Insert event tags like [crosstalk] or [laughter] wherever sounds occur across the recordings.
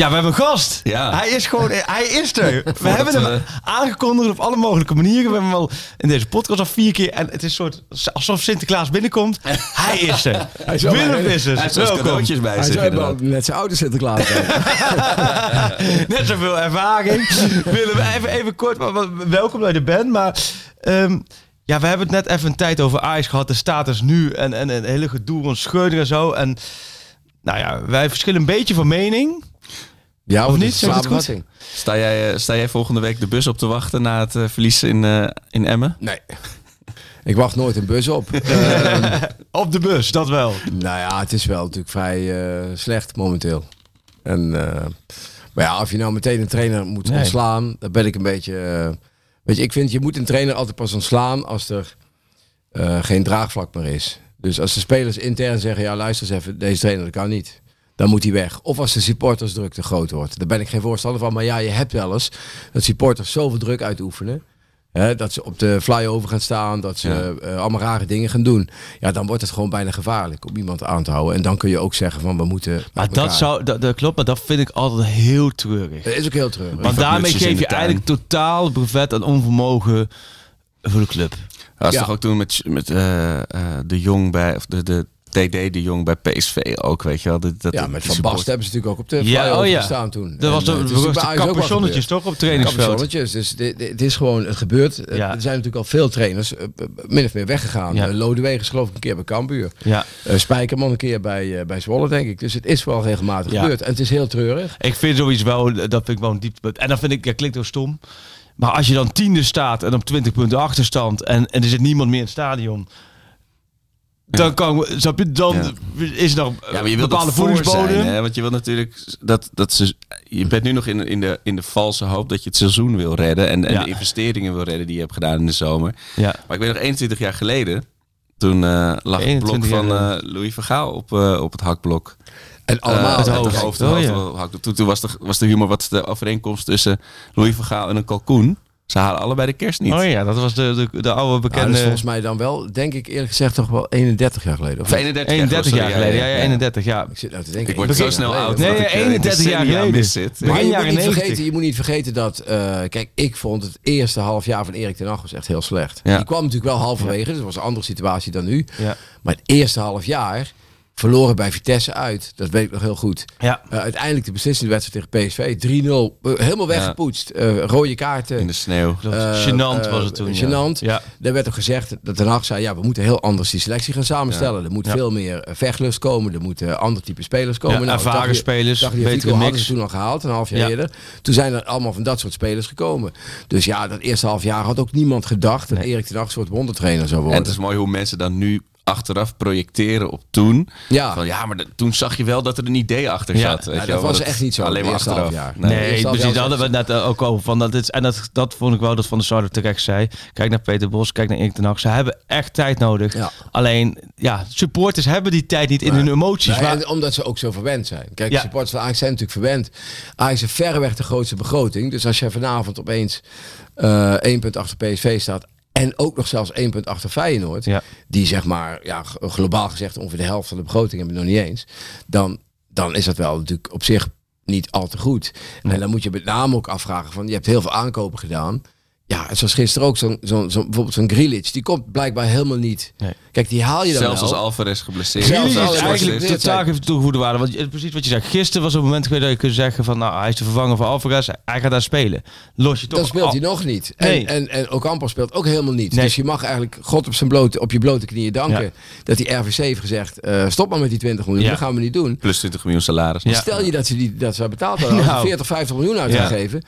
Ja, we hebben een gast. Ja. Hij is gewoon, hij is er. [laughs] We hebben hem we- aangekondigd op alle mogelijke manieren. We hebben hem al in deze podcast al vier keer. En het is soort alsof Sinterklaas binnenkomt. [laughs] Hij is er. is Willem bij- Vissers, Hij heeft welkom. cadeautjes bij Hij zich. inderdaad. net zijn oude Sinterklaas. [laughs] Net zoveel ervaring. Willem, even, even kort, welkom dat je er bent. Maar ehm, ja, we hebben het net even een tijd over Ajax gehad. De status nu en, en een hele gedoe rond Schreuder en zo. En nou ja, wij verschillen een beetje van mening. Ja, Of niet? Zeg goed? Sta jij, eh, sta jij volgende week de bus op te wachten na het eh, verlies in, eh, in Emmen? Nee. [laughs] Ik wacht nooit een bus op. [laughs] Ehm, Op de bus, dat wel. nou ja, het is wel natuurlijk vrij eh, slecht momenteel. En, eh, maar ja, of je nou meteen een trainer moet Nee. ontslaan, dan ben ik een beetje... weet je, ik vind je moet een trainer altijd pas ontslaan als er eh, geen draagvlak meer is. Dus als de spelers intern zeggen, ja luister eens even, deze trainer dat kan niet. Dan moet hij weg. Of als de supportersdruk te groot wordt. Daar ben ik geen voorstander van. Maar ja, je hebt wel eens dat supporters zoveel druk uitoefenen. Hè, dat ze op de flyover gaan staan, dat ze Ja. eh, allemaal rare dingen gaan doen. Ja, dan wordt het gewoon bijna gevaarlijk om iemand aan te houden. En dan kun je ook zeggen van we moeten. Maar dat, elkaar. zou, dat, dat klopt, maar dat vind ik altijd heel treurig. Dat is ook heel treurig. Want daarmee geef je eigenlijk totaal brevet en onvermogen voor de club. Dat is Ja. toch ook toen met, met eh, eh, de Jong bij, of de, de TD de Jong bij PSV ook, weet je wel. Dat, dat, ja, met Van support- Basten hebben ze natuurlijk ook op de Ja, flyover oh ja. gestaan toen. Dat was En, de, eh, de, wel capuchonnetjes toch op trainingsveld? Capuchonnetjes, dus dit, dit- het is gewoon, het gebeurt. Eh, Ja. Er zijn natuurlijk al veel trainers eh, min of meer weggegaan. Ja. Ja. Lodewegen is geloof ik een keer bij Cambuur. Ja. Spijkerman een keer bij, bij Zwolle, denk ik. Dus het is wel regelmatig Ja. gebeurd. En het is heel treurig. Ik vind zoiets wel, dat vind ik wel een dieptepunt. En dan vind ik, ja, klinkt heel stom. Maar als je dan tiende staat en op 20 punten achterstand en, en er zit niemand meer in het stadion. Dan, kan, snap je, dan is er nog Ja, maar je wilt bepaalde zijn, voedingsbodem. hè? Want je wilt natuurlijk dat, dat ze. Je bent nu nog in, in, de, in de valse hoop dat je het seizoen wil redden. En, en Ja. de investeringen wil redden die je hebt gedaan in de zomer. Ja. Maar ik weet nog 21 jaar geleden. Toen eh, lag het blok 21 jaar van eh, Louis van Gaal op, eh, op het hakblok. En allemaal. Het het hoofd. hoofd, Oh, het ja. hoofd-. Toen, toen was, de, was de humor wat de overeenkomst tussen Louis van Gaal en een kalkoen. Ze halen allebei de kerst niet. Oh ja, dat was de, de, de oude dat bekende... is volgens mij dan wel, denk ik eerlijk gezegd, toch wel 31 jaar geleden. Of Of 31, 31 jaar geleden. Ja, ja, 31 jaar. Ik zit nou te denken. Ik word zo 31 snel oud. Nee, dat ik, eh, 31 jaar geleden. mis zit. Maar je moet, niet 90. vergeten, je moet niet vergeten dat... eh, kijk, ik vond het eerste half jaar van Erik ten Hag was echt heel slecht. Ja. Die kwam natuurlijk wel halverwege, dus dat was een andere situatie dan nu. Ja. Maar het eerste half jaar verloren bij Vitesse uit. Dat weet ik nog heel goed. Ja. Eh, uiteindelijk de beslissende wedstrijd tegen PSV. 3-0. eh, helemaal weggepoetst. Eh, rode kaarten. In de sneeuw. Gênant eh, was het toen. Gênant. Ja. Daar werd ook gezegd dat Den Haag zei, ja, we moeten heel anders die selectie gaan samenstellen. Er moet Ja. veel meer vechtlust komen. Er moeten ander type spelers komen. Ja, Nou, ervaren Daglier- spelers, Daglier betere Fico hadden mix. ze toen al gehaald, een half jaar Ja. eerder. Toen zijn er allemaal van dat soort spelers gekomen. Dus ja, dat eerste half jaar had ook niemand gedacht dat Nee. Erik ten Hag een soort wondertrainer zou En worden. het is mooi hoe mensen dan nu achteraf projecteren op toen. Ja. Van, ja, maar de- toen zag je wel dat er een idee achter Ja. zat. weet Ja, je dat was dat- echt niet zo, Alleen het maar eerste achteraf. half jaar. Nee. Nee, precies, daar hadden we net ook over. Van dat is, en dat, dat vond ik wel dat Van der Sar terecht zei. Kijk naar Peter Bos, kijk naar Erik ten Hag. Ze hebben echt tijd nodig. Ja. Alleen, ja, supporters hebben die tijd niet in hun emoties. Nee, Maar- en omdat ze ook zo verwend zijn. Kijk, Ja. de supporters van Ajax zijn natuurlijk verwend. Ajax heeft verreweg de grootste begroting. Dus als je vanavond opeens eh punt achter PSV staat... en ook nog zelfs één punt achter Feyenoord... Ja. die zeg maar, ja, globaal gezegd... ongeveer de helft van de begroting hebben we nog niet eens... dan, dan is dat wel natuurlijk op zich niet al te goed. En dan moet je met name ook afvragen van... je hebt heel veel aankopen gedaan... Ja, en zoals gisteren ook, zo'n zo'n zo'n- bijvoorbeeld zo'n Grealish, die komt blijkbaar helemaal niet. Nee. Kijk, die haal je dan Zelfs wel. als Alvarez geblesseerd Zelfs als is eigenlijk geblesseerd totaal geen toegevoegde waarde. Want je- precies wat je zegt. Gisteren was op het moment geweest dat je kunt zeggen van... nou, hij is de vervanger van Alvarez. Hij gaat daar spelen. Los je toch Dan speelt af. hij nog niet. Nee. En, en, en Ocampo speelt ook helemaal niet. Nee. Dus je mag eigenlijk God op, zijn blote, op je blote knieën danken. Ja. Dat die RVC heeft gezegd, eh, stop maar met die 20 miljoen. Ja. Dat gaan we niet doen. Plus 20 miljoen salaris. Ja. Stel je dat ze, die, dat ze betaald hadden, Nou. 40, 50 miljoen uit Ja. gaan geven.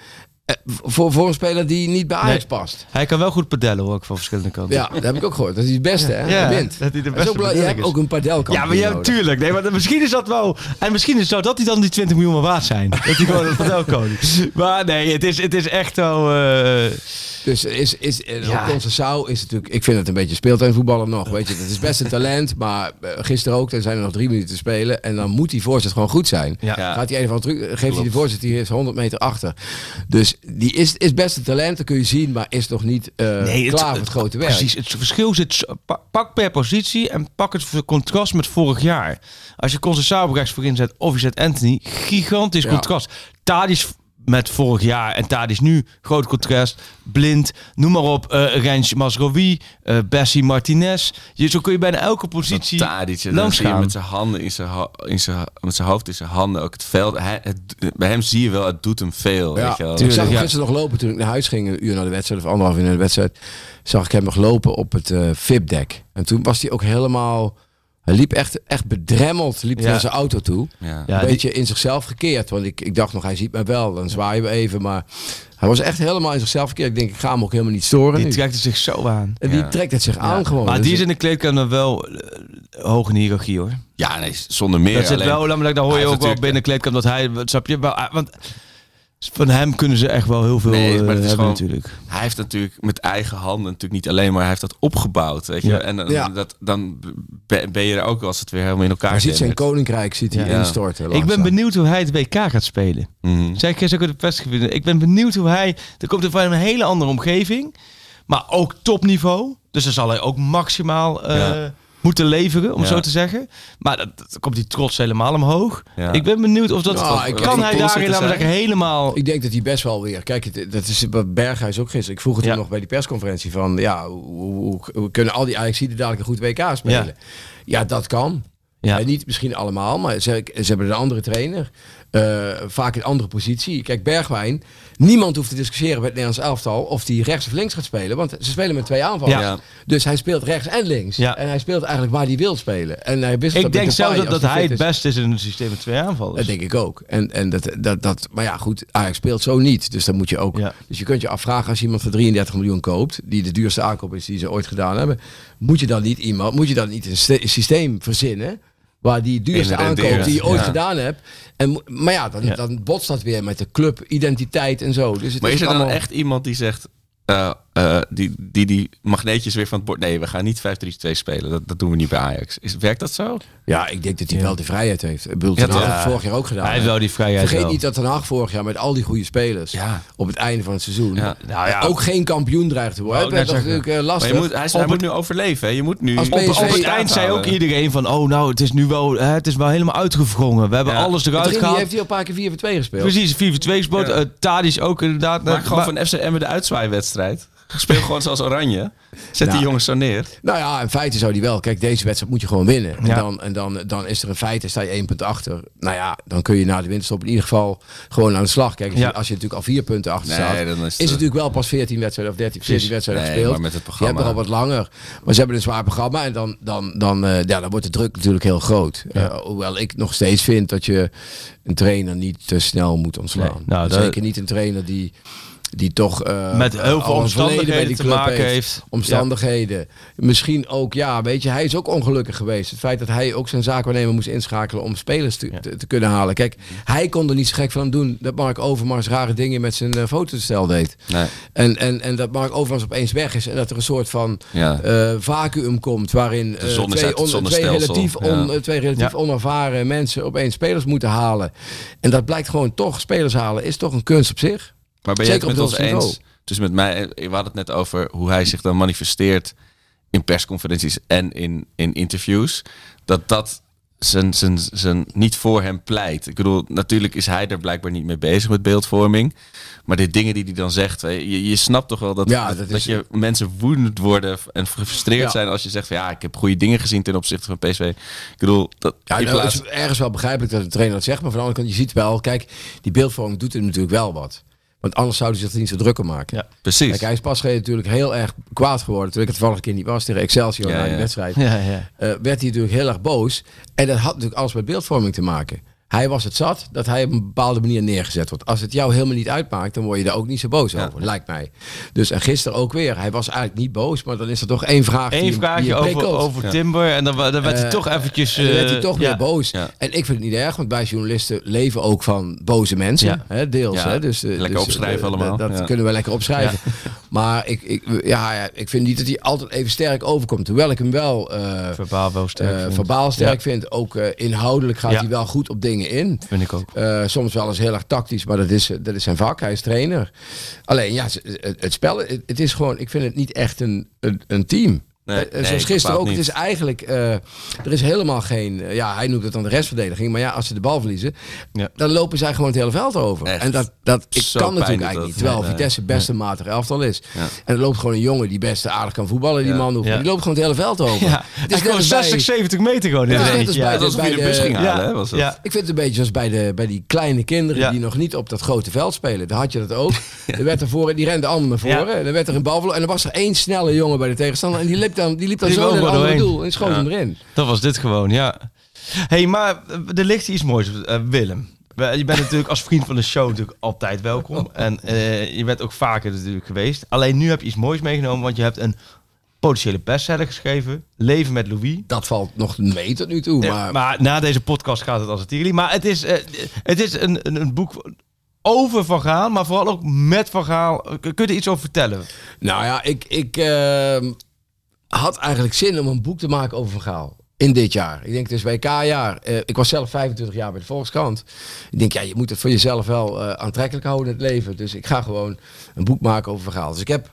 Eh, voor, voor een speler die niet bij Ajax Nee. past. Hij kan wel goed padellen hoor, van verschillende kanten. Ja, dat heb ik ook gehoord. Dat is het beste, hè? Ja, Hij wint. dat hij de is beste ook belangrijk. Je hebt is. ook een padelkamp. Ja, maar ja, tuurlijk. Nee, maar misschien is dat wel. En misschien is het zo dat hij dan die 20 miljoen wel waard zijn. Dat hij gewoon een padelkoning. [laughs] Maar nee, het is, het is echt wel. eh, Dus is, is, en Ja. ook Conceição is natuurlijk, ik vind het een beetje speeltuinvoetballer nog. Weet je, dat is best een talent, maar eh, gisteren ook, dan zijn er nog drie minuten te spelen. En dan moet die voorzet gewoon goed zijn. ja. Ja. Gaat hij even van terug, geeft hij de voorzet, die is 100 meter achter. Dus Dus die is, is best een talent, dat kun je zien, maar is nog niet eh, klaar voor het grote werk. Precies, het verschil zit... Pak per positie en pak het contrast met vorig jaar. Als je Conceição rechts voorin zet of je zet Anthony, gigantisch Ja. contrast. Tadic met vorig jaar en Tadic nu, groot contrast. Blind, noem maar op, eh Rens Masrowi, eh Bessie Martinez. Je, zo kun je bijna elke positie Tadic, dan langs zie je gaan. met zijn handen in zijn, in zijn, met zijn hoofd in zijn handen ook het veld. Hij, het, bij hem zie je wel, het doet hem veel. Ja, weet je wel. ik zag hem ja. gisteren nog lopen toen ik naar huis ging, een uur naar de wedstrijd of anderhalf uur naar de wedstrijd. Zag ik hem nog lopen op het eh VIP-deck. En toen was hij ook helemaal. Hij liep echt, echt bedremmeld liep Ja. naar zijn auto toe. Ja. Ja, een die- beetje in zichzelf gekeerd. Want ik, ik dacht nog, hij ziet mij wel. Dan zwaaien we even. Maar hij was echt helemaal in zichzelf gekeerd. Ik denk, ik ga hem ook helemaal niet storen. Die nu. trekt het zich zo aan. en die trekt het zich aan gewoon. Maar Dus die is in de kleedkamer wel eh, hoog in de hiërarchie hoor. Ja, nee, zonder meer. dat zit alleen- wel, me dan hoor je ook wel binnen de kleedkamer dat hij, wat snap je, wel, ah, want van hem kunnen ze echt wel heel veel Nee, eh, maar het is gewoon- natuurlijk. Hij heeft natuurlijk met eigen handen natuurlijk niet alleen, maar hij heeft dat opgebouwd. Weet je? Ja. En dan, Ja. dat, dan be- ben je er ook als het weer helemaal in elkaar hij ziet zijn koninkrijk ziet hij Ja. instorten. Ik ben langzaam. benieuwd hoe hij het WK gaat spelen. Zeg ik gisteren ook op de persgebied. Ik ben benieuwd hoe hij. Er komt er van een hele andere omgeving, maar ook topniveau. Dus dan zal hij ook maximaal eh, Ja. Moeten leveren, om Ja. zo te zeggen. Maar dat, komt die trots helemaal omhoog. Ja. Ik ben benieuwd of dat. Ik- kan hij daarin, laten zeggen, helemaal. Ik denk dat hij best wel weer. Kijk, het- dat is wat Berghuis ook gisteren. Ik vroeg het Ja. hem nog bij die persconferentie van ja, hoe, hoe, hoe kunnen al die Ajaxiden dadelijk een goed WK spelen? Ja, dat kan. Ja. En niet misschien allemaal, maar ze, ze hebben een andere trainer. Eh, vaak een andere positie. Kijk, Bergwijn. Niemand hoeft te discussiëren bij het Nederlands elftal of hij rechts of links gaat spelen. Want ze spelen met twee aanvallers. Ja. Dus hij speelt rechts en links. Ja. En hij speelt eigenlijk waar hij wil spelen. En hij wisselt Ik denk met zelfs dat, dat hij het beste is in een systeem met twee aanvallers. Dat denk ik ook. En, en dat, dat, dat, maar ja, goed, Ajax speelt zo niet. Dus dan moet je ook. Ja. Dus je kunt je afvragen als je iemand voor 33 miljoen koopt, die de duurste aankoop is die ze ooit gedaan hebben, moet je dan niet iemand, moet je dan niet een st- systeem verzinnen waar die duurste aankoop die je ooit ja. gedaan hebt. En, maar ja dan, Ja. dan botst dat weer met de club, identiteit en zo. Dus het Maar is er dan allemaal- echt iemand die zegt, eh, eh, die, die die magneetjes weer van het bord... Nee, we gaan niet 5-3-2 spelen. Dat, dat doen we niet bij Ajax. Is, werkt dat zo? Ja, ik denk dat hij Ja. wel de vrijheid heeft. Ik bedoel, Ja, Ten Hag toch? heeft het vorig jaar ook gedaan. hij heeft wel die vrijheid. Vergeet wel. niet dat Ten Hag vorig jaar met al die goede spelers Ja. op het einde van het seizoen Ja. Nou ja, ook geen kampioen dreigt te worden. Werd net natuurlijk eh, Maar lastig. je moet, hij, moet nu overleven. Hè? Je moet nu... Als op, het eind zei ook iedereen van, oh nou, het is nu wel, hè, het is wel helemaal uitgevrongen. We hebben Ja. alles Met eruit gehaald. heeft hij al een paar keer 4 voor 2 gespeeld. Precies, 4-2 sport. Ja. Uh, Tadic ook inderdaad. Maak Eh, gewoon maar- van FC Emmen de uitzwaaiwedstrijd. Speel gewoon zoals Oranje. Zet die jongens zo neer. Nou ja, in feite zou die wel. Kijk, deze wedstrijd moet je gewoon winnen. En, Ja. dan, en dan, dan is er in feite, sta je één punt achter. Nou ja, dan kun je na de winterstop in ieder geval gewoon aan de slag. Kijk, als, Ja. je, als je natuurlijk al vier punten achter Nee, staat, dan is is het, het natuurlijk wel pas 14 wedstrijden of 13, 14 wedstrijden Nee, gespeeld. maar met het Je hebt er programma. al wat langer. Maar ze hebben een zwaar programma en dan, dan, dan, eh, ja, dan wordt de druk natuurlijk heel groot. Ja. Eh, hoewel ik nog steeds vind dat je een trainer niet te snel moet ontslaan. Nee, nou, dat- Zeker niet een trainer die, die toch eh, met heel veel omstandigheden die te club maken heeft. omstandigheden. Misschien ook, ja, weet je, hij is ook ongelukkig geweest. Het feit dat hij ook zijn zaakwaarnemer moest inschakelen om spelers te, Ja. te, te kunnen halen. Kijk, hij kon er niet zo gek van doen dat Mark Overmars rare dingen met zijn uh, fotostel deed. Nee. En, en, en dat Mark Overmars opeens weg is en dat er een soort van Ja. eh, vacuüm komt waarin twee, on- twee relatief, on- twee relatief onervaren mensen opeens spelers moeten halen. En dat blijkt gewoon toch, spelers halen is toch een kunst op zich. Maar ben je het met ons eens? Dus met mij, we hadden het net over hoe hij zich dan manifesteert in persconferenties en in, in interviews. Dat dat zijn, zijn, zijn niet voor hem pleit. Ik bedoel, natuurlijk is hij er blijkbaar niet mee bezig met beeldvorming. Maar de dingen die hij dan zegt, weet je, je, snapt toch wel dat, Ja, dat, dat dat is- je mensen woedend worden en gefrustreerd Ja. zijn als je zegt van ja, ik heb goede dingen gezien ten opzichte van PSV. Ik bedoel, dat Ja, nou, plaats- is ergens wel begrijpelijk dat de trainer dat zegt. Maar van de andere kant, je ziet wel, kijk, die beeldvorming doet hem natuurlijk wel wat. Want anders zouden ze zich er niet zo druk om maken. Ja. precies. Kijk, hij is pas geleden natuurlijk heel erg kwaad geworden. Toen ik het een keer niet was tegen Excelsior Ja, na die ja. wedstrijd. Ja, ja. eh, werd hij natuurlijk heel erg boos. En dat had natuurlijk alles met beeldvorming te maken. Hij was het zat dat hij op een bepaalde manier neergezet wordt. Als het jou helemaal niet uitmaakt, dan word je daar ook niet zo boos Ja. over, lijkt mij. Dus en gisteren ook weer. Hij was eigenlijk niet boos, maar dan is er toch één vraag Eén vraagje over, over Ja. Timber en dan, dan werd hij Eh, toch eventjes... En dan werd hij eh, toch ja. weer boos. En ik vind het niet erg, want wij journalisten leven ook van boze mensen. Ja. Hè, deels. Hè, dus, eh, Lekker dus, opschrijven allemaal. Dat kunnen we lekker opschrijven. [laughs] Maar ik, ik, ja, ik vind niet dat hij altijd even sterk overkomt. Hoewel ik hem wel Verbaal wel sterk. vind. verbaal sterk vind. Ook inhoudelijk gaat hij wel goed op dingen in. Vind ik ook. Eh, soms wel eens heel erg tactisch, maar dat is, dat is zijn vak. Hij is trainer. Alleen ja, het, het spel, het, het is gewoon, ik vind het niet echt een, een, een team. Nee, Eh, nee, zoals gisteren ook. Het is eigenlijk, eh, er is helemaal geen, eh, ja, hij noemt het dan de restverdediging. Maar ja, als ze de bal verliezen, Ja. dan lopen zij gewoon het hele veld over. Echt. En dat, dat ik Zo kan natuurlijk eigenlijk niet. Terwijl Nee. Vitesse best een matig elftal is. Ja. En er loopt gewoon een jongen die best aardig kan voetballen, die man. Die loopt gewoon het hele veld over. Ja, het is gewoon net als bij- 60, 70 meter gewoon in Ja, het als Ja, bij je de bus ging halen? Was. Ik vind het een beetje zoals bij, de, bij die kleine kinderen die nog niet op dat grote veld spelen. Daar had je dat ook. [laughs] Er werd er voor, die rende allemaal naar voren. En dan werd er een bal. En er was er één snelle jongen bij de tegenstander. En die liep dan, die liep dan Die zo naar het andere doel. En schoot hem erin. Dat was dit gewoon, ja. hey, maar eh, er ligt iets moois, eh, Willem. Je bent [laughs] natuurlijk als vriend van de show natuurlijk altijd welkom. En eh, je bent ook vaker natuurlijk geweest. Alleen nu heb je iets moois meegenomen, want je hebt een potentiële bestseller geschreven. Leven met Louis. Dat valt nog mee tot nu toe. Ja, Maar, maar na deze podcast gaat het als het tierenlied. Maar het is, het is een, een, een boek over Van Gaal, maar vooral ook met Van Gaal. Kun je er iets over vertellen? nou ja, ik, ik ehm, had eigenlijk zin om een boek te maken over Van Gaal. In dit jaar. Ik denk het is WK-jaar. Eh, ik was zelf 25 jaar bij de Volkskrant. Ik denk, ja, je moet het voor jezelf wel eh, aantrekkelijk houden in het leven. Dus ik ga gewoon een boek maken over Van Gaal. Dus ik heb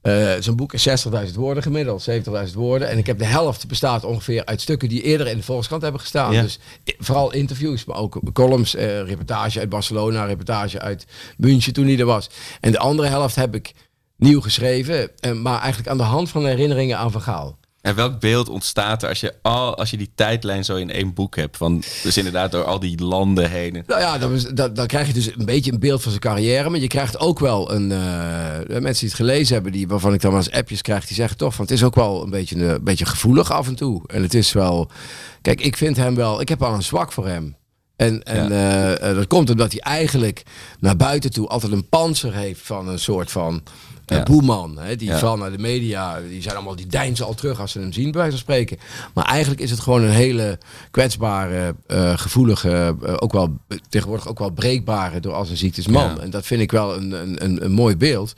eh, zo'n boek is 60.000 woorden gemiddeld, 70.000 woorden. En ik heb de helft bestaat ongeveer uit stukken die eerder in de Volkskrant hebben gestaan. Ja. Dus vooral interviews, maar ook columns, reportage uit Barcelona, reportage uit München toen hij er was. En de andere helft heb ik nieuw geschreven, eh, maar eigenlijk aan de hand van herinneringen aan Van Gaal. En welk beeld ontstaat er als je, al, als je die tijdlijn zo in één boek hebt? Van, dus inderdaad door al die landen heen. Nou ja, dan, is- dan, dan krijg je dus een beetje een beeld van zijn carrière. Maar je krijgt ook wel een. eh, mensen die het gelezen hebben, die, waarvan ik dan wel eens appjes krijg, die zeggen toch van het is ook wel een beetje, een beetje gevoelig af en toe. En het is wel. Kijk, ik vind hem wel. Ik heb al een zwak voor hem. En, en Ja. eh, eh, dat komt omdat hij eigenlijk naar buiten toe altijd een panzer heeft van een soort van. eh, Ja. boeman, hè, die van naar de media, die zijn allemaal die deinzen al terug als ze hem zien, bij wijze van spreken. Maar eigenlijk is het gewoon een hele kwetsbare, gevoelige, ook wel tegenwoordig ook wel breekbare door als een ziektes man. En dat vind ik wel een, een, een, een mooi beeld.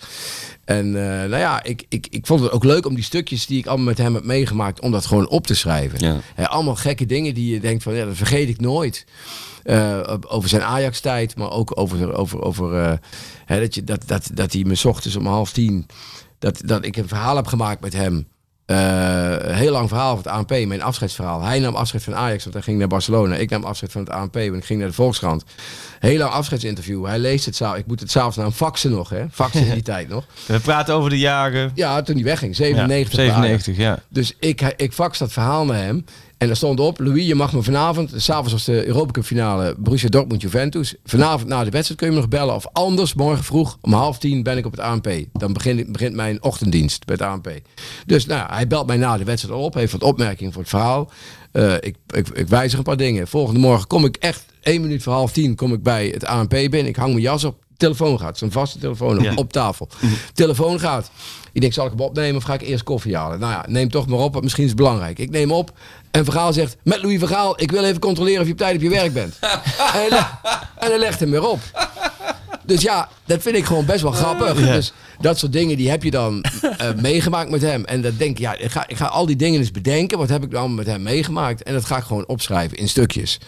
En eh, nou ja, ik, ik, ik vond het ook leuk om die stukjes die ik allemaal met hem heb meegemaakt, om dat gewoon op te schrijven. Ja. Hè, allemaal gekke dingen die je denkt van, ja, dat vergeet ik nooit. Eh, over zijn Ajax-tijd, maar ook over, over, over eh, dat, je, dat, dat, dat hij me ochtends om half tien, dat, dat ik een verhaal heb gemaakt met hem. Eh, heel lang verhaal van het ANP, mijn afscheidsverhaal. Hij nam afscheid van Ajax, want hij ging naar Barcelona. Ik nam afscheid van het ANP, want ik ging naar de Volkskrant. Heel lang afscheidsinterview. Hij leest het s'avonds. Ik moet het s'avonds naar hem faxen nog, hè? Faxen in die [laughs] tijd nog. We praten over de jaren... Ja, toen hij wegging. Ja, 97. bij Ajax. 97, ja. Dus ik, ik fax dat verhaal naar hem. En er stond op, Louis, je mag me vanavond, s'avonds was de Europa Cup finale, Borussia Dortmund-Juventus. Vanavond na de wedstrijd kun je me nog bellen. Of anders, morgen vroeg om half tien ben ik op het ANP. Dan begint, begint mijn ochtenddienst bij het ANP. Dus nou, hij belt mij na de wedstrijd al op, heeft wat opmerkingen voor het verhaal. Eh, ik, ik, ik wijzig een paar dingen. Volgende morgen kom ik echt, één minuut voor half tien, kom ik bij het ANP binnen. Ik hang mijn jas op. Telefoon gaat, zo'n vaste telefoon op, Ja. op tafel. Telefoon gaat. Ik denk, zal ik hem opnemen of ga ik eerst koffie halen? Nou ja, neem toch maar op, want misschien is het belangrijk. Ik neem op en Vergaal zegt, met Louis Vergaal, ik wil even controleren of je op tijd op je werk bent. [laughs] en, hij en hij legt hem weer op. Dus ja, dat vind ik gewoon best wel grappig. Ja. Dus dat soort dingen, die heb je dan eh, meegemaakt met hem. En dan denk ik, ja, ik ga, ik ga al die dingen eens bedenken. Wat heb ik dan met hem meegemaakt? En dat ga ik gewoon opschrijven in stukjes.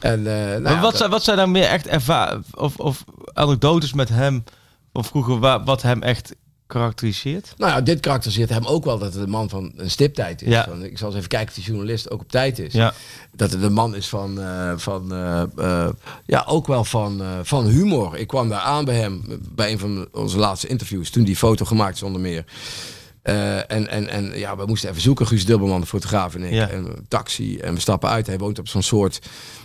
En, eh, nou Maar ja, wat, dat- zijn, wat zijn dan meer echt erva of, of anekdotes met hem van vroeger, wa- wat hem echt karakteriseert? Nou ja, dit karakteriseert hem ook wel dat het een man van een stiptijd is. Ja. Van, ik zal eens even kijken of die journalist ook op tijd is. Ja. Dat het een man is van, eh, van eh, eh, ja, ook wel van, van humor. Ik kwam daar aan bij hem, bij een van onze laatste interviews, toen die foto gemaakt zonder meer. Eh, en, en, en ja, we moesten even zoeken, Guus Dubbelman, de fotograaf en ik. Ja. En een taxi en we stappen uit. Hij woont op zo'n soort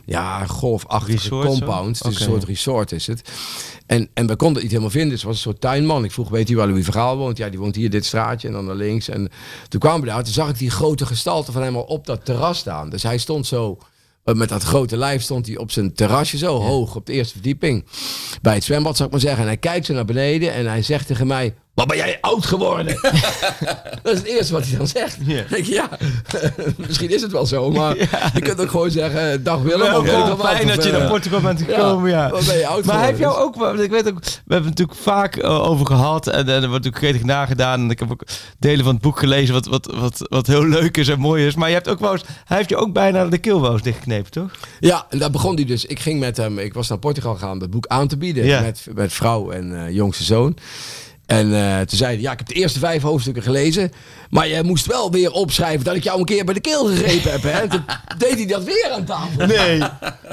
ja, golfachtige compound. Is Oké. een soort resort is het. En, en we konden het niet helemaal vinden. Dus het was een soort tuinman. Ik vroeg, weet u waar Louis Vergaal woont? Ja, die woont hier dit straatje en dan naar links. En toen kwamen we daar. Toen zag ik die grote gestalte van hem al op dat terras staan. Dus hij stond zo... eh, Met dat grote lijf stond hij op zijn terrasje zo hoog op de eerste verdieping. Bij het zwembad zou ik maar zeggen. En hij kijkt zo naar beneden en hij zegt tegen mij... Wat ben jij oud geworden? [laughs] dat is het eerste wat hij dan zegt. Ja. Dan denk je, ja, [laughs] misschien is het wel zo, maar [laughs] je kunt ook gewoon zeggen, dag Willem. Wat, fijn dat je eh, naar Portugal bent gekomen, ja. wat ben je oud Maar heb jou ook, wel- ik weet ook, we hebben het natuurlijk vaak eh, over gehad en, en er wordt natuurlijk gretig nagedaan. En ik heb ook delen van het boek gelezen wat, wat, wat, wat heel leuk is en mooi is. Maar je hebt ook wel eens, hij heeft je ook bijna de keel wel eens dichtgeknepen, toch? Ja, en daar begon hij dus. Ik ging met hem, ik was naar Portugal gegaan om het boek aan te bieden. Ja. Met, met vrouw en eh, jongste zoon. En eh, toen zei hij, ja, ik heb de eerste vijf hoofdstukken gelezen. Maar je moest wel weer opschrijven dat ik jou een keer bij de keel gegrepen heb. Hè? Toen [laughs] deed hij dat weer aan tafel. Nee. [laughs]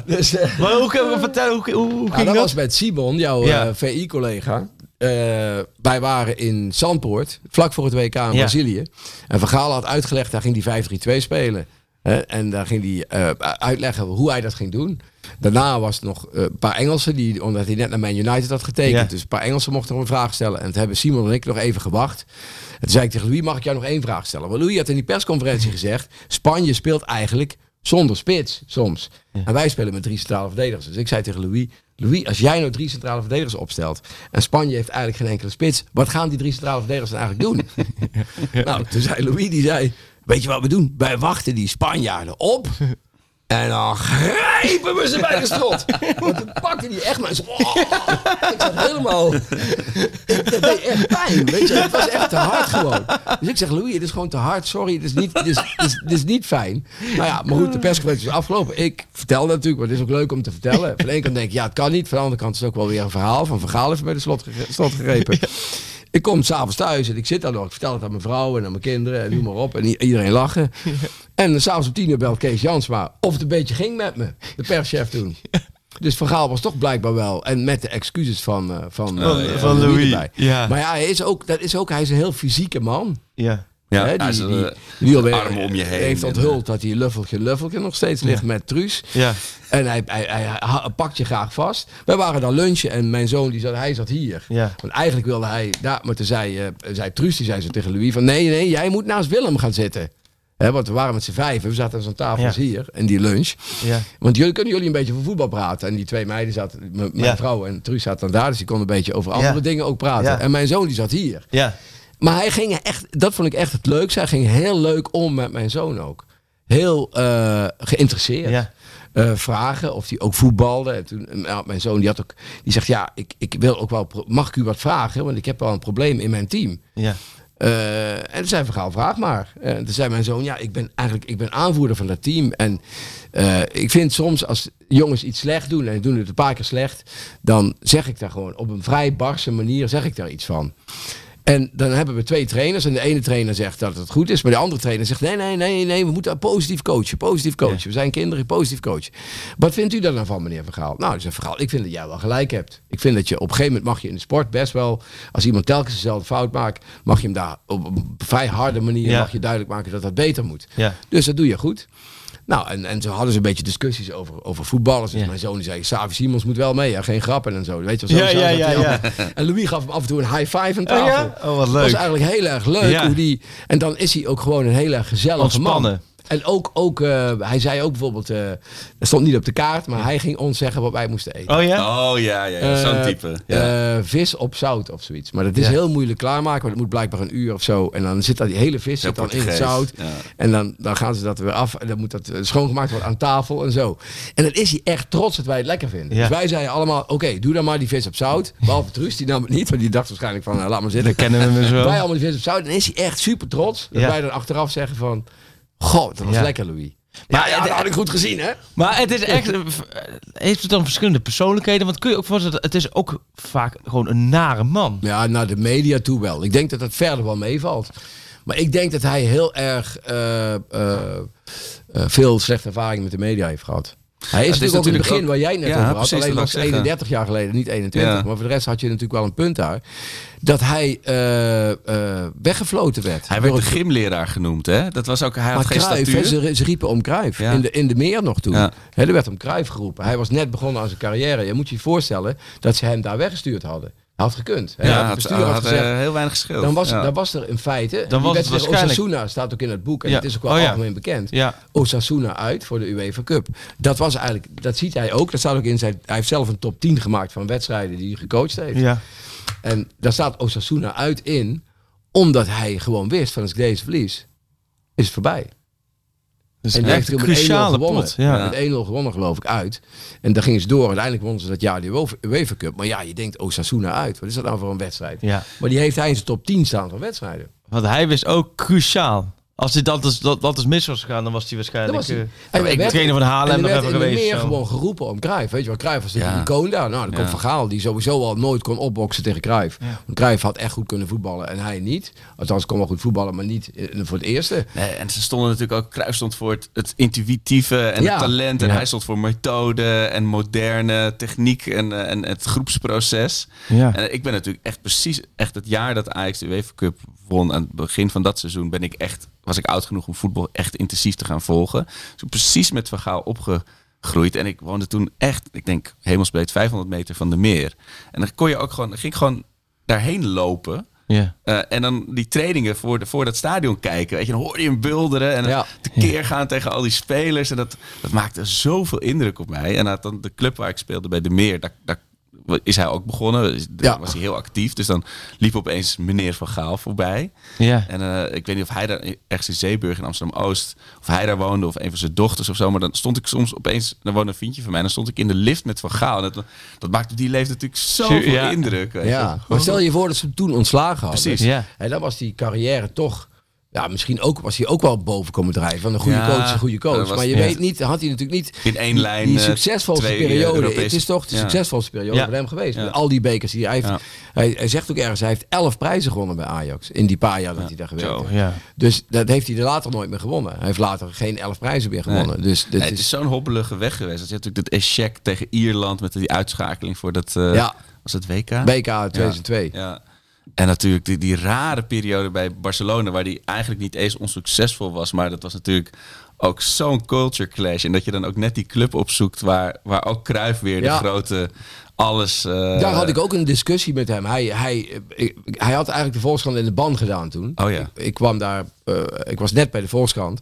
Dus, eh, Maar hoe, kun je vertellen, hoe, hoe, ging dat dat? was met Simon, jouw Ja. eh, VI-collega. Eh, wij waren in Zandpoort, vlak voor het WK in Ja. Brazilië. En Van Gaal had uitgelegd, daar ging hij 5-3-2 spelen. En daar ging hij eh, uitleggen hoe hij dat ging doen. Daarna was er nog eh, een paar Engelsen, die, omdat hij net naar Man United had getekend. Dus een paar Engelsen mochten nog een vraag stellen. En toen hebben Simon en ik nog even gewacht. En toen zei ik tegen Louis, mag ik jou nog één vraag stellen? Want Louis had in die persconferentie gezegd, Spanje speelt eigenlijk zonder spits soms. En wij spelen met drie centrale verdedigers. Dus ik zei tegen Louis, Louis, als jij nou drie centrale verdedigers opstelt en Spanje heeft eigenlijk geen enkele spits, wat gaan die drie centrale verdedigers dan eigenlijk doen? [laughs] Nou, toen zei Louis, die zei, weet je wat we doen? Wij wachten die Spanjaarden op. [laughs] En dan grijpen we ze bij de strot. Want toen pakte hij echt maar zo. oh, ik zat helemaal. Dat deed echt pijn. Weet je, het was echt te hard gewoon. Dus ik zeg, Louis, het is gewoon te hard. Sorry, het is niet, het is, het is, het is niet fijn. Nou ja, maar goed, de persconferentie is afgelopen. Ik vertel natuurlijk, want het is ook leuk om te vertellen. Van de ene kant denk ik, ja, het kan niet. Van de andere kant is het ook wel weer een verhaal. Van Vergaal even bij de slot, slot gegrepen. Ik kom s'avonds thuis en ik zit daar nog. Ik vertel het aan mijn vrouw en aan mijn kinderen en noem maar op. En iedereen lachen. En s'avonds om tien uur belt Kees Jansma of het een beetje ging met me. De perschef toen. Dus Van Gaal was toch blijkbaar wel. En met de excuses van, eh, van, Van- eh, van Louis, erbij. ja. Maar ja, hij is ook, dat is ook, hij is een heel fysieke man. Ja. Ja, Hè, die, die, eh, die alweer armen om je heen heeft onthuld dat hij luffeltje luffeltje nog steeds ligt met Truus. Ja. En hij, hij, hij, pakt je graag vast. Wij waren dan lunchen en mijn zoon die zat, hij zat hier. Ja. Want eigenlijk wilde hij daar, maar toen zei, eh, zei Truus, die zei zo tegen Louis van nee, nee, jij moet naast Willem gaan zitten. Hè, want we waren met z'n vijven, we zaten aan zo'n tafel Ja. hier en die lunch. Ja. Want jullie kunnen jullie een beetje over voetbal praten. En die twee meiden zaten, mijn Ja. vrouw en Truus zaten dan daar, dus die konden een beetje over andere dingen ook praten. En mijn zoon die zat hier. Ja. Maar hij ging echt, dat vond ik echt het leukste. Hij ging heel leuk om met mijn zoon ook. Heel eh, geïnteresseerd. Ja. Eh, vragen of hij ook voetbalde. En toen, nou, mijn zoon die had ook, die zegt ja, ik, ik wil ook wel, mag ik u wat vragen? Want ik heb wel een probleem in mijn team. Ja. Eh, en toen zei Vergaal, vraag maar. En toen zei mijn zoon, ja, ik ben eigenlijk ik ben aanvoerder van dat team. En eh, ik vind soms als jongens iets slecht doen, en die doen het een paar keer slecht, dan zeg ik daar gewoon op een vrij barse manier, zeg ik daar iets van. En dan hebben we twee trainers. En de ene trainer zegt dat het goed is. Maar de andere trainer zegt: nee, nee, nee, nee. We moeten positief coachen. Positief coachen. We zijn kinderen, positief coachen. Wat vindt u daar dan van, meneer Vergaal? Nou, dus Vergaal, ik vind dat jij wel gelijk hebt. Ik vind dat je op een gegeven moment mag je in de sport best wel. Als iemand telkens dezelfde fout maakt, mag je hem daar op een vrij harde manier Ja. mag je duidelijk maken dat dat beter moet. Ja. Dus dat doe je goed. Nou, en, en zo hadden ze een beetje discussies over, over voetballers. Dus Ja. mijn zoon die zei, Savi Simons moet wel mee. Ja, geen grappen en zo. Weet je wel, zo Ja, zo ja, ja, ja. En Louis gaf hem af en toe een high five aan Oh, tafel. ja? Oh, wat Dat leuk. was eigenlijk heel erg leuk. Ja. Hoe die, en dan is hij ook gewoon een heel erg gezellige Ontspannen. man. En ook, ook eh, hij zei ook bijvoorbeeld, eh dat stond niet op de kaart, maar hij ging ons zeggen wat wij moesten eten. Oh ja? Oh ja, ja, ja. zo'n Eh, type. Ja. eh, vis op zout of zoiets. Maar dat is Ja. heel moeilijk klaarmaken, want het moet blijkbaar een uur of zo. En dan zit dat, die hele vis zit dan in het zout. ja. En dan, dan gaan ze dat weer af. En dan moet dat schoongemaakt worden aan tafel en zo. En dan is hij echt trots dat wij het lekker vinden. Ja. Dus wij zeiden allemaal, oké, doe dan maar die vis op zout. Behalve Truus, die nam het niet. Want die dacht waarschijnlijk van, nou, laat maar zitten. Dan kennen we hem zo. Wij allemaal die vis op zout. En dan is hij echt super trots. Dat Ja. wij dan achteraf zeggen van, goh, dat was Ja. lekker Louis. Maar ja, dat had ik goed gezien, hè? Maar het is echt. Heeft het dan verschillende persoonlijkheden? Want kun je ook voorstellen, het is ook vaak gewoon een nare man. Ja, naar de media toe wel. Ik denk dat dat verder wel meevalt. Maar ik denk dat hij heel erg eh, eh, eh, veel slechte ervaring met de media heeft gehad. Hij is, natuurlijk ook in het begin ook- waar jij net Ja, over had. Alleen zeggen. 31 jaar geleden, niet 21. Ja. Maar voor de rest had je natuurlijk wel een punt daar. Dat hij eh, weggefloten werd. Hij werd de gymleraar genoemd, hè? Dat was ook, hij maar had geen Cruijff, statuur. ze, ze riepen om Cruijff. Ja. In, de, in de meer nog toen. Hè, er werd om Cruijff geroepen. Hij was net begonnen aan zijn carrière. Je moet je voorstellen dat ze hem daar weggestuurd hadden. Had gekund. Hè. Ja, het bestuur had, had had, gezegd, eh, heel weinig geschild. dan was, ja. dan was er in feite. Dan was het waarschijnlijk- Osasuna staat ook in het boek. En het is ook wel Oh algemeen bekend. Ja. Osasuna uit voor de UEFA Cup. Dat was eigenlijk, dat ziet hij ook. Dat staat ook in zijn. Hij heeft zelf een top 10 gemaakt van wedstrijden die hij gecoacht heeft. Ja. En daar staat Osasuna uit in, omdat hij gewoon wist van als ik deze verlies, is het voorbij. Dus En echt een met 1-0 cruciale gewonnen. pot. Ja. Met 1-0 gewonnen geloof ik uit. En daar gingen ze door. Uiteindelijk wonnen ze dat jaar die UEFA- UEFA Cup. Maar ja, je denkt Osasuna uit. Wat is dat nou voor een wedstrijd? ja. Maar die heeft hij in zijn top 10 staan van wedstrijden. Want hij wist ook cruciaal. Als dit dat is, dat, dat is mis was gegaan, dan was hij waarschijnlijk... Was hij. eh, En hij ik werd- trainer van Haarlem en nog er even geweest. meer zo. gewoon geroepen om Cruijff. Weet je wel, Cruijff was de Ja. icoon daar. Nou, dan komt Ja. Van Gaal, die sowieso al nooit kon opboksen tegen Cruijff. Want Cruijff had echt goed kunnen voetballen en hij niet. Althans, kon wel goed voetballen, maar niet eh, voor het eerste. Nee, en ze stonden natuurlijk ook, Cruijff stond voor het, het intuïtieve en Ja. het talent. En Ja. hij stond voor methode en moderne techniek en, eh, en het groepsproces. Ja. En ik ben natuurlijk echt precies, echt het jaar dat Ajax de UEFA Cup won, aan het begin van dat seizoen, ben ik echt, was ik oud genoeg om voetbal echt intensief te gaan volgen. Dus ben precies met Van Gaal opgegroeid. En ik woonde toen echt, ik denk, hemelsbreed 500 meter van de meer. En dan kon je ook gewoon, dan ging ik gewoon daarheen lopen. Ja. Eh, en dan die trainingen voor, de, voor dat stadion kijken. Weet je, dan hoorde je hem bulderen en Ja. tekeer gaan tegen al die spelers. En dat, dat maakte zoveel indruk op mij. En dan de club waar ik speelde bij de Meer, daar, daar is hij ook begonnen. Ja. was hij heel actief. Dus dan liep opeens meneer Van Gaal voorbij. Ja. En eh, ik weet niet of hij daar ergens in Zeeburg in Amsterdam-Oost, of hij daar woonde, of een van zijn dochters of zo. Maar dan stond ik soms opeens, dan woonde een vriendje van mij, dan stond ik in de lift met Van Gaal. En dat, dat maakte die leeftijd natuurlijk zoveel Ja. indruk. weet je. Ja, maar stel je voor dat ze hem toen ontslagen hadden. Precies. Ja. En dan was die carrière toch... Ja, misschien ook, was hij ook wel boven komen drijven. Van een goede Ja, coach is een goede coach. dat was- maar je ja. weet niet, had hij natuurlijk niet... In één die- lijn, Die eh, succesvolste twee, periode. Europese- Het is toch de Ja. succesvolste periode voor hem geweest. Met al die bekers die hij heeft. Hij, hij zegt ook ergens, hij heeft elf prijzen gewonnen bij Ajax. In die paar jaar dat hij daar gewerkt heeft. Ja. Dus dat heeft hij er later nooit meer gewonnen. Hij heeft later geen elf prijzen meer gewonnen. Dus Nee, het is, is zo'n hobbelige weg geweest. Je had natuurlijk dat echec tegen Ierland met die uitschakeling voor dat... Ja. Was het WK? BK 2002. Ja. En natuurlijk die, die rare periode bij Barcelona, waar die eigenlijk niet eens onsuccesvol was. Maar dat was natuurlijk ook zo'n culture clash. En dat je dan ook net die club opzoekt waar, waar ook Cruijff weer Ja. de grote alles... eh, Daar had ik ook een discussie met hem. Hij, hij, ik- hij had eigenlijk de Volkskrant in de band gedaan toen. Oh ja. Ik, ik kwam daar, eh, ik was net bij de Volkskrant.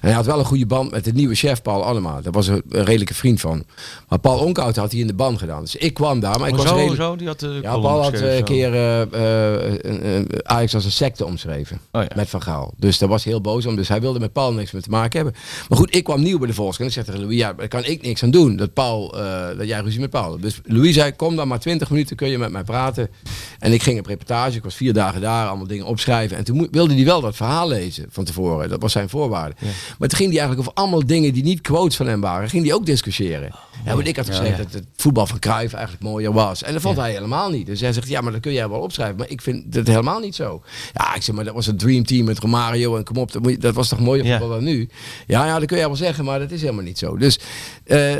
En hij had wel een goede band met de nieuwe chef Paul Allema. Daar was een, een redelijke vriend van. Maar Paul Onkhout had hij in de band gedaan. Dus ik kwam daar, maar ik was zo, redelijk... zo, die had de Ja, Paul had eh, een keer eh, eh, een- Ajax als een secte omschreven. Oh ja. Met Van Gaal. Dus daar was hij heel boos om. Dus hij wilde met Paul niks meer te maken hebben. Maar goed, ik kwam nieuw bij de Volkskrant. Ik zeg tegen Louis, ja, daar kan ik niks aan doen. Dat, Paul, eh, dat jij ruzie met Paul. Dus Louis zei, kom dan maar 20 minuten, kun je met mij praten. En ik ging op reportage. Ik was vier dagen daar, allemaal dingen opschrijven. En toen wilde hij wel dat verhaal lezen van tevoren. Dat was zijn voorwaarde. Maar toen ging hij eigenlijk over allemaal dingen die niet quotes van hem waren. Ging hij ook discussiëren. Ja, want ik had gezegd dat het voetbal van Cruijff eigenlijk mooier was. En dat vond hij helemaal niet. Dus hij zegt, ja, maar dat kun jij wel opschrijven. Maar ik vind dat helemaal niet zo. Ja, ik zeg, maar dat was een dream team met Romario en kom op. Dat, was toch mooier voetbal dan nu? Ja, ja, dat kun jij wel zeggen, maar dat is helemaal niet zo. Dus eh,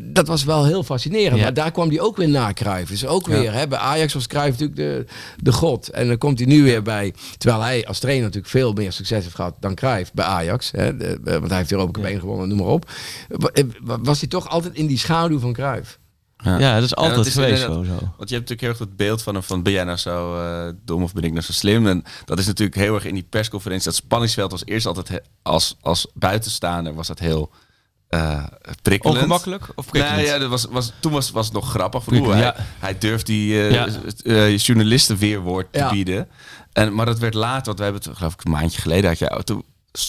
dat was wel heel fascinerend. Ja. Maar daar kwam hij ook weer na Cruijff. Dus ook weer, hè, bij Ajax was Cruijff natuurlijk de, de god. En dan komt hij nu weer bij, terwijl hij als trainer natuurlijk veel meer succes heeft gehad dan Cruijff bij Ajax. Hè, de- eh, want hij heeft Europa Cup 1 gewonnen, noem maar op. Eh, wa- Was hij toch altijd in die schaduw van Cruijff? Ja, dat is altijd dat is geweest zo. zo. Want je hebt natuurlijk heel erg het beeld van van ben jij nou zo eh, dom of ben ik nou zo slim? En dat is natuurlijk heel erg in die persconferentie. Dat spanningsveld was eerst altijd he- als, als buitenstaander was dat heel prikkelend. Ongemakkelijk of prikkelend? Nee, ja, dat was, was, toen was, was het nog grappig. Van, hoe hij, Ja. hij durft die eh, Ja. eh, journalisten weerwoord te Ja. bieden. En, maar dat werd later, want we hebben het geloof ik een maandje geleden had je toen,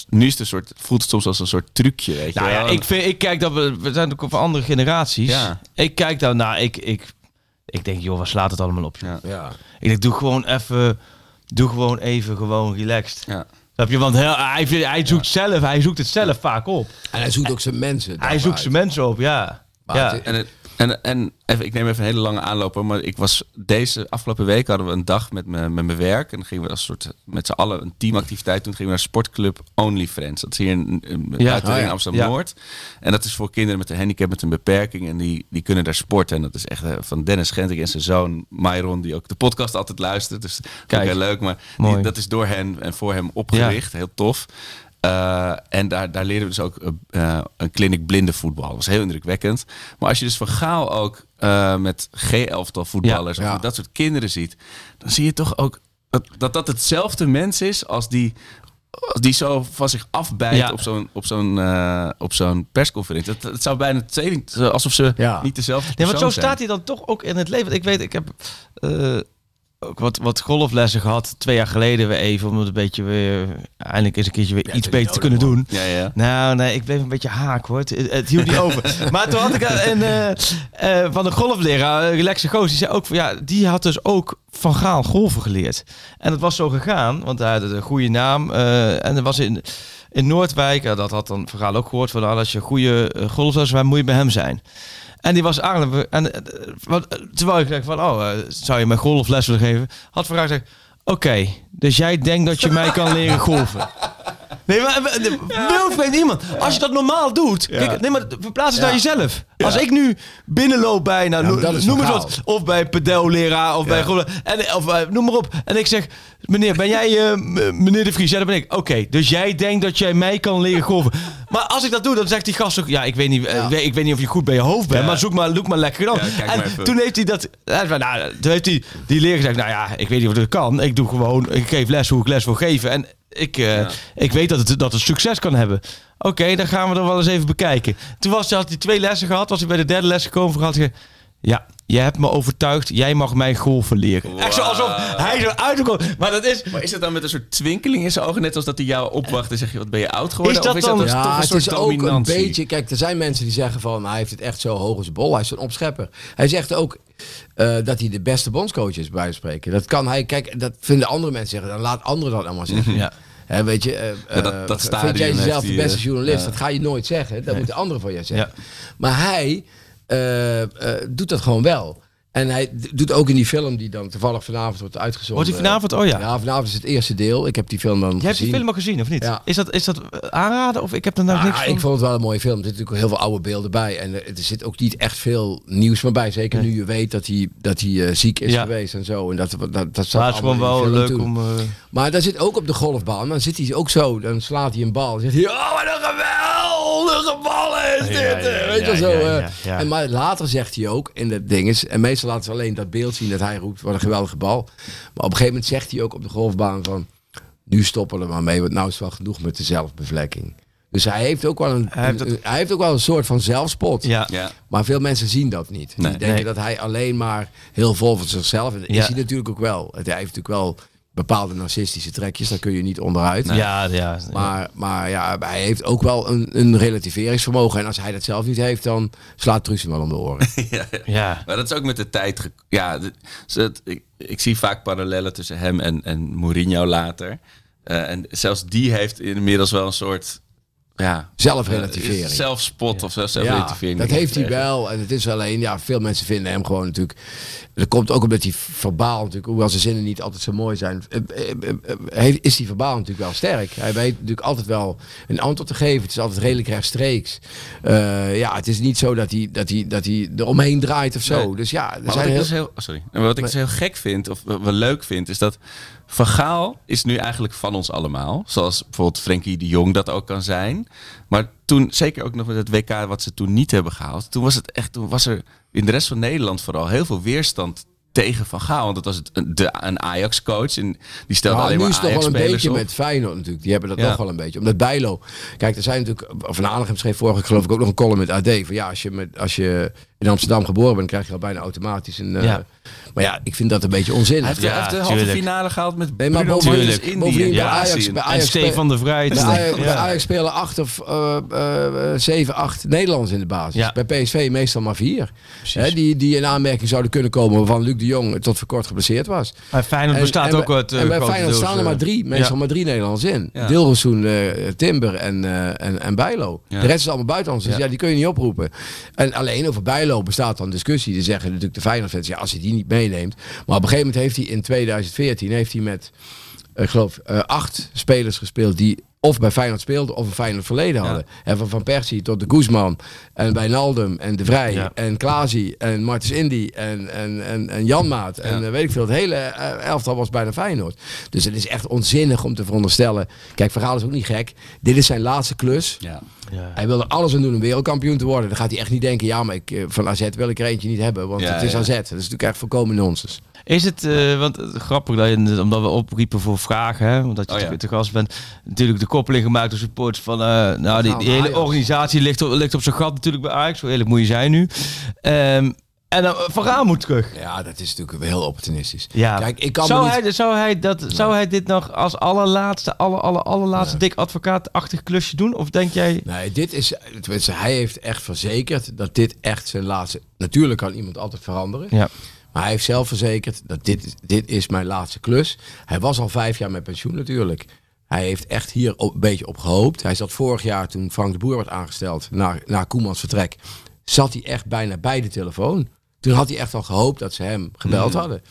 nu is het een soort, voelt het soms als een soort trucje. Weet je Nou ja, ik, vind, ik kijk dat we, we zijn ook van andere generaties. Ja. Ik kijk daar naar, ik, ik, ik denk, joh, waar slaat het allemaal op? Ja. Ja. Ik denk, doe gewoon even, doe gewoon even gewoon relaxed. Ja. Snap je? Want hij, hij, hij zoekt zelf, hij zoekt het zelf vaak op. En hij zoekt ook zijn mensen. Hij zoekt uit. zijn mensen op, ja. Maar ja. het- En, het- en, en even, ik neem even een hele lange aanloop, maar ik was deze afgelopen week hadden we een dag met, me, met mijn werk en dan gingen we als soort met z'n allen een teamactiviteit. Toen gingen we naar sportclub Only Friends. Dat is hier in, in, Ja. Oh in Amsterdam Ja. Noord. En dat is voor kinderen met een handicap, met een beperking en die, die kunnen daar sporten. En dat is echt eh, van Dennis Genting en zijn zoon Myron, die ook de podcast altijd luistert. Dus Kijk. heel leuk, maar die, dat is door hen en voor hem opgericht. Heel tof. Eh, en daar, daar leren we dus ook eh, eh, een clinic blinde voetbal. Dat was heel indrukwekkend. Maar als je dus van Gaal ook met G-elftal voetballers Ja, of ja. dat soort kinderen ziet, dan zie je toch ook dat dat, dat hetzelfde mens is als die, als die zo van zich afbijt Ja. op zo'n op zo'n op zo'n persconferentie. Het, het zou bijna tweeling, alsof ze niet dezelfde Nee, persoon want zo zijn. staat hij dan toch ook in het leven. Ik weet, ik heb... ook wat, wat golflessen gehad. Twee jaar geleden weer even. Om het een beetje weer... Eindelijk eens een keertje weer iets beter te kunnen doen. Ja, ja. Nou, nee, ik bleef een beetje haak hoor. Het, het hield niet over. [laughs] Maar toen had ik een eh, eh, van de golfleraar, Lexe Goos, die zei ook van ja, die had dus ook van Gaal golven geleerd. En het was zo gegaan, want hij had een goede naam. eh, en er was in, in Noordwijk, dat had dan Van Gaal ook gehoord, van nou, als je goede golfles, waar moet je bij hem zijn? En die was aardig. En eh, wat, terwijl ik dacht van, oh, eh, zou je mij golfles willen geven? Had Gaal gezegd, oké, dus jij denkt dat je mij kan leren golven. Nee, maar eh, de- wild weet iemand. Als je dat normaal doet, kijk, nee, maar verplaats het Ja. naar jezelf. Als ik nu binnenloop bij, nou, Ja, noem, eens wat, of bij pedelleraar of bij en of eh, noem maar op. En ik zeg, meneer, ben jij eh, m- meneer de Vries? Ja, dat ben ik. Oké, dus jij denkt dat jij mij kan leren golven. Maar als ik dat doe, dan zegt die gast ook, ja, ik weet niet, eh, Ja. ik weet- niet of je goed bij je hoofd bent, Ja. maar zoek maar, zoek maar lekker dan. En maar toen heeft hij dat, nou, toen heeft hij die leraar gezegd, nou ja, ik weet niet of dat kan. Ik doe gewoon, ik geef les hoe ik les wil geven. En ik, eh, Ja. ik weet dat het, dat het succes kan hebben. Oké, dan gaan we er wel eens even bekijken. Toen was, had hij twee lessen gehad. Was hij bij de derde les gekomen. Had hij ja, je hebt me overtuigd. Jij mag mij golven leren. Echt zo alsof hij zo uitkomt. Maar dat is... Maar is het dan met een soort twinkeling in zijn ogen, net als dat hij jou opwacht en zeg je, wat ben je oud geworden? Is dat of is dan- dat toch Ja, een het soort is ook een dominantie? beetje... Kijk, er zijn mensen die zeggen van... "Nou, Hij heeft het echt zo hoog als een bol. Hij is een opschepper. Hij zegt ook eh, dat hij de beste bondscoach is, bij spreken. Dat kan hij... Kijk, dat vinden andere mensen zeggen. Dan laat anderen dat allemaal zeggen. Ja. Hè, weet je, eh, Ja, dat- eh, dat vind jij jezelf de beste eh, journalist? Dat ga je nooit zeggen. Dat moeten anderen van jij zeggen. Ja. Maar hij doet dat gewoon wel. En hij doet ook in die film die dan toevallig vanavond wordt uitgezonden. Wordt die vanavond? Oh ja. Ja, vanavond is het eerste deel. Ik heb die film dan Jij hebt die film al gezien, of niet? Ja. Is, dat, is dat eh, aanraden? Of ik heb er nou niks Ah, van? ik vond het wel een mooie film. Er zitten natuurlijk heel veel oude beelden bij. En eh, er zit ook niet echt veel nieuws meer bij. Zeker Nee. nu je weet dat hij, dat hij eh, ziek is Ja. geweest en zo. En dat, dat, dat zat Maar het is gewoon allemaal in wel leuk om... Maar daar zit ook op de golfbaan. Dan zit hij ook zo. Dan slaat hij een bal. Dan zegt hij, oh wat een geweldige bal is dit. Ja, ja, ja, weet je zo. En maar later zegt hij ook in dat ding is. En meestal laten ze alleen dat beeld zien dat hij roept. Wat een geweldige bal. Maar op een gegeven moment zegt hij ook op de golfbaan van... Nu stoppen we er maar mee. Want nou is het wel genoeg met de zelfbevlekking. Dus hij heeft ook wel een, Hij heeft hij ook wel een soort van zelfspot. ja. Ja. Maar veel mensen zien dat niet. Nee. Die denken Nee. dat hij alleen maar heel vol van zichzelf is. Ja. Is hij natuurlijk ook wel. Hij heeft natuurlijk wel bepaalde narcistische trekjes. Daar kun je niet onderuit. Ja, ja. Maar, maar ja, hij heeft ook wel een, een relativeringsvermogen. En als hij dat zelf niet heeft, dan slaat Truus hem wel om de oren. [laughs] ja. ja. Maar dat is ook met de tijd. Ja, het- ik, ik zie vaak parallellen tussen hem en, en Mourinho later. Eh, en zelfs die heeft inmiddels wel een soort. Ja, Zelfrelativering. eh, zelfspot of zelf- Ja, zelfrelativering. dat heeft hij wel. En het is alleen, ja, veel mensen vinden hem gewoon natuurlijk. Dat komt ook omdat hij verbaal natuurlijk, hoewel zijn zinnen niet altijd zo mooi zijn, eh, eh, heeft- is die verbaal natuurlijk wel sterk. Hij weet natuurlijk altijd wel een antwoord te geven. Het is altijd redelijk rechtstreeks. Eh, ja, het is niet zo dat hij, dat hij, dat hij er omheen draait of zo. Nee. Dus ja, er Maar wat zijn ik, heel... dus heel, oh, sorry. En wat ik dus heel gek vind, of wel leuk vind, is dat Van Gaal is nu eigenlijk van ons allemaal. Zoals bijvoorbeeld Frenkie de Jong dat ook kan zijn. Maar toen, zeker ook nog met het WK wat ze toen niet hebben gehaald, toen was het echt, toen was er in de rest van Nederland vooral heel veel weerstand tegen Van Gaal. Want dat was het, een- de, een Ajax-coach en die stelde Nou, alleen nu maar is het nog wel een Ajax-spelers beetje op. met Feyenoord natuurlijk. Die hebben dat Ja. nog wel een beetje. Omdat Bijlo... Kijk, er zijn natuurlijk... Van Aanegem schreef vorige week geloof ik ook nog een column met AD. Van ja, als je, met, als je in Amsterdam geboren bent, krijg je al bijna automatisch een... eh, Ja. Maar ja, ik vind dat een beetje onzinnig. Hij heeft, Ja, hij heeft de halve finale gehaald met Nee, maar bovendien- bovendien bij Ja, Ajax- zie je. bij En Ajax Stefan de Vrij. Bij Ja. Ajax, bij Ajax spelen acht of eh, eh, zeven, acht Nederlanders in de basis. Ja. Bij PSV meestal maar vier. Hè, die, die in aanmerking zouden kunnen komen waarvan Luc de Jong tot voor kort geblesseerd was. Bij Feyenoord bestaat en ook bij- wat En bij Feyenoord staan er maar drie, meestal ja. maar drie Nederlanders in. Ja. Dilrosun, eh, Timber en, eh, en, en Bijlo. Ja. De rest is allemaal buitenlanders, dus Ja. ja, die kun je niet oproepen. En alleen over Bijlo bestaat dan discussie. Die zeggen natuurlijk de Feyenoord-fans, ja, als hij die niet meeneemt. Maar op een gegeven moment heeft hij in 2014 heeft hij met, ik geloof, eh, acht spelers gespeeld die of bij Feyenoord speelden of een Feyenoord verleden Ja. hadden. En van Van Persie tot de Guzman en Wijnaldum en De Vrij Ja. en Klaasie en Martens Indy en, en, en, en Janmaat en Ja. eh, weet ik veel. Het hele eh, elftal was bijna Feyenoord. Dus het is echt onzinnig om te veronderstellen. Kijk, Verhaal is ook niet gek. Dit is zijn laatste klus. Ja. Ja. Hij wil er alles aan doen om wereldkampioen te worden. Dan gaat hij echt niet denken, ja, maar ik, eh, van AZ wil ik er eentje niet hebben. Want Ja, het is ja. AZ. Dat is natuurlijk echt volkomen nonsens. Is het, eh, want eh, grappig dat je, omdat we opriepen voor vragen, hè, omdat je Oh, ja. te- te gast bent, natuurlijk de koppeling gemaakt door supporters van, eh, nou die, hele organisatie ligt op, ligt op zijn gat natuurlijk bij Ajax, zo eerlijk moet je zijn nu. Ehm, En dan Van Gaal moet terug. Ja, dat is natuurlijk heel opportunistisch. Ja. Kijk, ik kan zou, niet... hij, zou, hij dat, zou hij dit nog als allerlaatste, aller, aller, allerlaatste dik advocaatachtig klusje doen? Of denk jij... Nee, dit is... tenminste, Hij heeft echt verzekerd dat dit echt zijn laatste... Natuurlijk kan iemand altijd veranderen. Ja. Maar hij heeft zelf verzekerd dat dit, dit is mijn laatste klus. Hij was al vijf jaar met pensioen natuurlijk. Hij heeft echt hier op, een beetje op gehoopt. Hij zat vorig jaar toen Frank de Boer werd aangesteld na, na Koemans vertrek. Zat hij echt bijna bij de telefoon. Toen had hij echt al gehoopt dat ze hem gebeld hadden.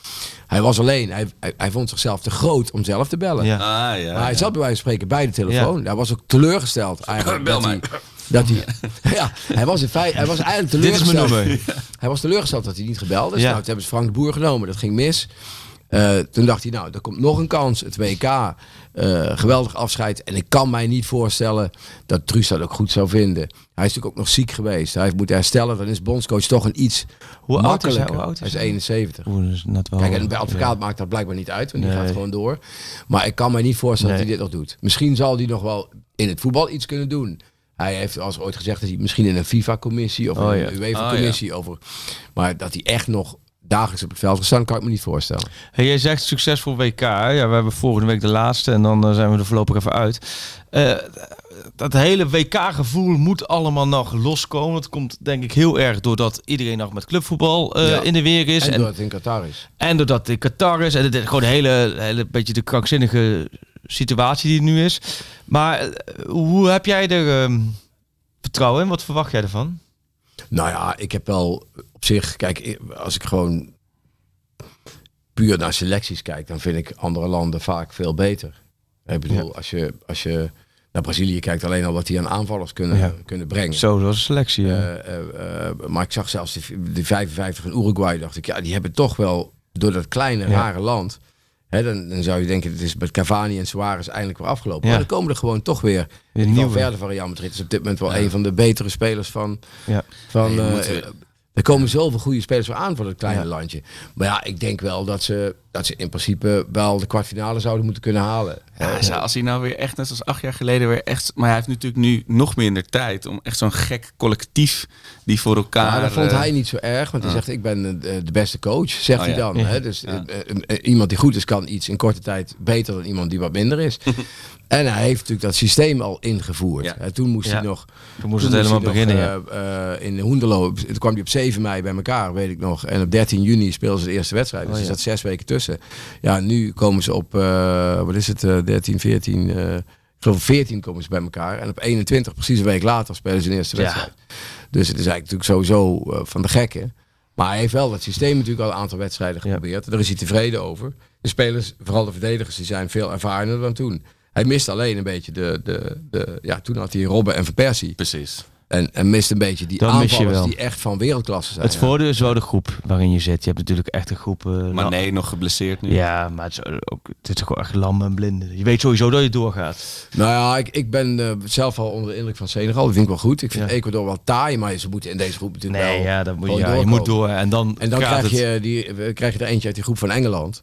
Hij was alleen. Hij, hij, hij vond zichzelf te groot om zelf te bellen. Ja. Ah, ja. Maar hij zat bij wijze van spreken bij de telefoon. Hij was ook teleurgesteld [laughs] eigenlijk. Bel dat mij. Hij, dat hij, [laughs] ja, hij was, in feite, hij was eigenlijk Dit is mijn teleurgesteld. nummer. Hij was teleurgesteld dat hij niet gebeld is. Ja. Nou, toen hebben ze Frank de Boer genomen. Dat ging mis. Eh, toen dacht hij, nou, er komt nog een kans. Het WK. eh, geweldig afscheid. En ik kan mij niet voorstellen dat Truus dat ook goed zou vinden. Hij is natuurlijk ook nog ziek geweest. Hij heeft moeten herstellen. Dan is bondscoach toch een iets Hoe oud is hij? makkelijker. Hoe oud is hij is hij? 71. Oeh, is net wel... Kijk, en bij advocaat maakt dat blijkbaar niet uit, want die gaat gewoon door. Maar ik kan mij niet voorstellen Nee. dat hij dit nog doet. Misschien zal hij nog wel in het voetbal iets kunnen doen. Hij heeft als ooit gezegd dat hij misschien in een FIFA-commissie of Oh, ja. een UEFA-commissie over. Maar dat hij echt nog dagelijks op het veld gaat staan, kan ik me niet voorstellen. Hey, jij zegt succesvol WK. hè? Ja, we hebben volgende week de laatste en dan eh, zijn we er voorlopig even uit. Eh, dat hele WK-gevoel moet allemaal nog loskomen. Dat komt denk ik heel erg doordat iedereen nog met clubvoetbal eh, Ja. in de weer is. En En, doordat het in Qatar is. en doordat het in Qatar is. En het is gewoon een hele, hele beetje de krankzinnige situatie die er nu is. Maar hoe heb jij er ehm, vertrouwen in? Wat verwacht jij ervan? Nou ja, ik heb wel op zich, kijk, als ik gewoon puur naar selecties kijk, dan vind ik andere landen vaak veel beter. Ik bedoel, als, je, als je naar Brazilië kijkt, alleen al wat die aan aanvallers kunnen, Ja. kunnen brengen. Zo, was een selectie. ja. Eh, eh, eh, maar ik zag zelfs de, de 55 van Uruguay, dacht ik, ja, die hebben toch wel door dat kleine, rare land. Hè, dan, dan zou je denken, het is met Cavani en Suarez eindelijk weer afgelopen. Ja. Maar dan komen er gewoon toch weer, Weer nieuwe. verder van Real Madrid is op dit moment wel een van de betere spelers van, Ja. van eh, er komen zoveel goede spelers weer aan voor dat kleine Ja. landje. Maar ja, ik denk wel dat ze, dat ze in principe wel de kwartfinale zouden moeten kunnen halen. Ja, als hij nou weer echt, net als acht jaar geleden, weer echt. Maar hij heeft natuurlijk nu nog minder tijd om echt zo'n gek collectief die voor elkaar. Ja, dat vond eh, hij niet zo erg, want hij ja. zegt ik ben eh, de beste coach, zegt Oh, hij dan. Ja. Hè? Dus Ja. eh, iemand die goed is kan iets in korte tijd beter dan iemand die wat minder is. [laughs] en hij heeft natuurlijk dat systeem al ingevoerd. Ja. En toen moest Ja. hij nog... Toen moest toen het helemaal nog, beginnen. ja. eh, eh, in Hoendelo, toen kwam hij op 7 mei bij elkaar, weet ik nog. En op 13 juni speelden ze de eerste wedstrijd. Dus Oh, er ja. zat zes weken tussen. Ja, nu komen ze op, eh, wat is het, eh, 13, 14... eh, ik geloof op 14 komen ze bij elkaar. En op 21, precies een week later, spelen ze de eerste Ja. wedstrijd. Dus het is eigenlijk natuurlijk sowieso eh, van de gekken. Maar hij heeft wel dat systeem natuurlijk al een aantal wedstrijden Ja. geprobeerd. Daar is hij tevreden over. De spelers, vooral de verdedigers, die zijn veel ervarener dan toen. Hij mist alleen een beetje de... de, de ja, toen had hij Robben en Van Persie. Precies. En, en mist een beetje die Dat aanvallers wel. die echt van wereldklasse zijn. Het voordeel is wel de groep waarin je zit. Je hebt natuurlijk echt een groep... eh, Maar nee, nog geblesseerd nu. Ja, maar het is ook het is gewoon echt lam en blinden. Je weet sowieso dat je doorgaat. Nou ja, ik, ik ben eh, zelf al onder de indruk van Senegal. Dat vind ik wel goed. Ik vind Ja. Ecuador wel taai, maar ze moeten in deze groep natuurlijk Nee, wel... ja, dat moet ja, je moet door. En dan, En dan krijg het- je, die, krijg je er eentje uit die groep van Engeland.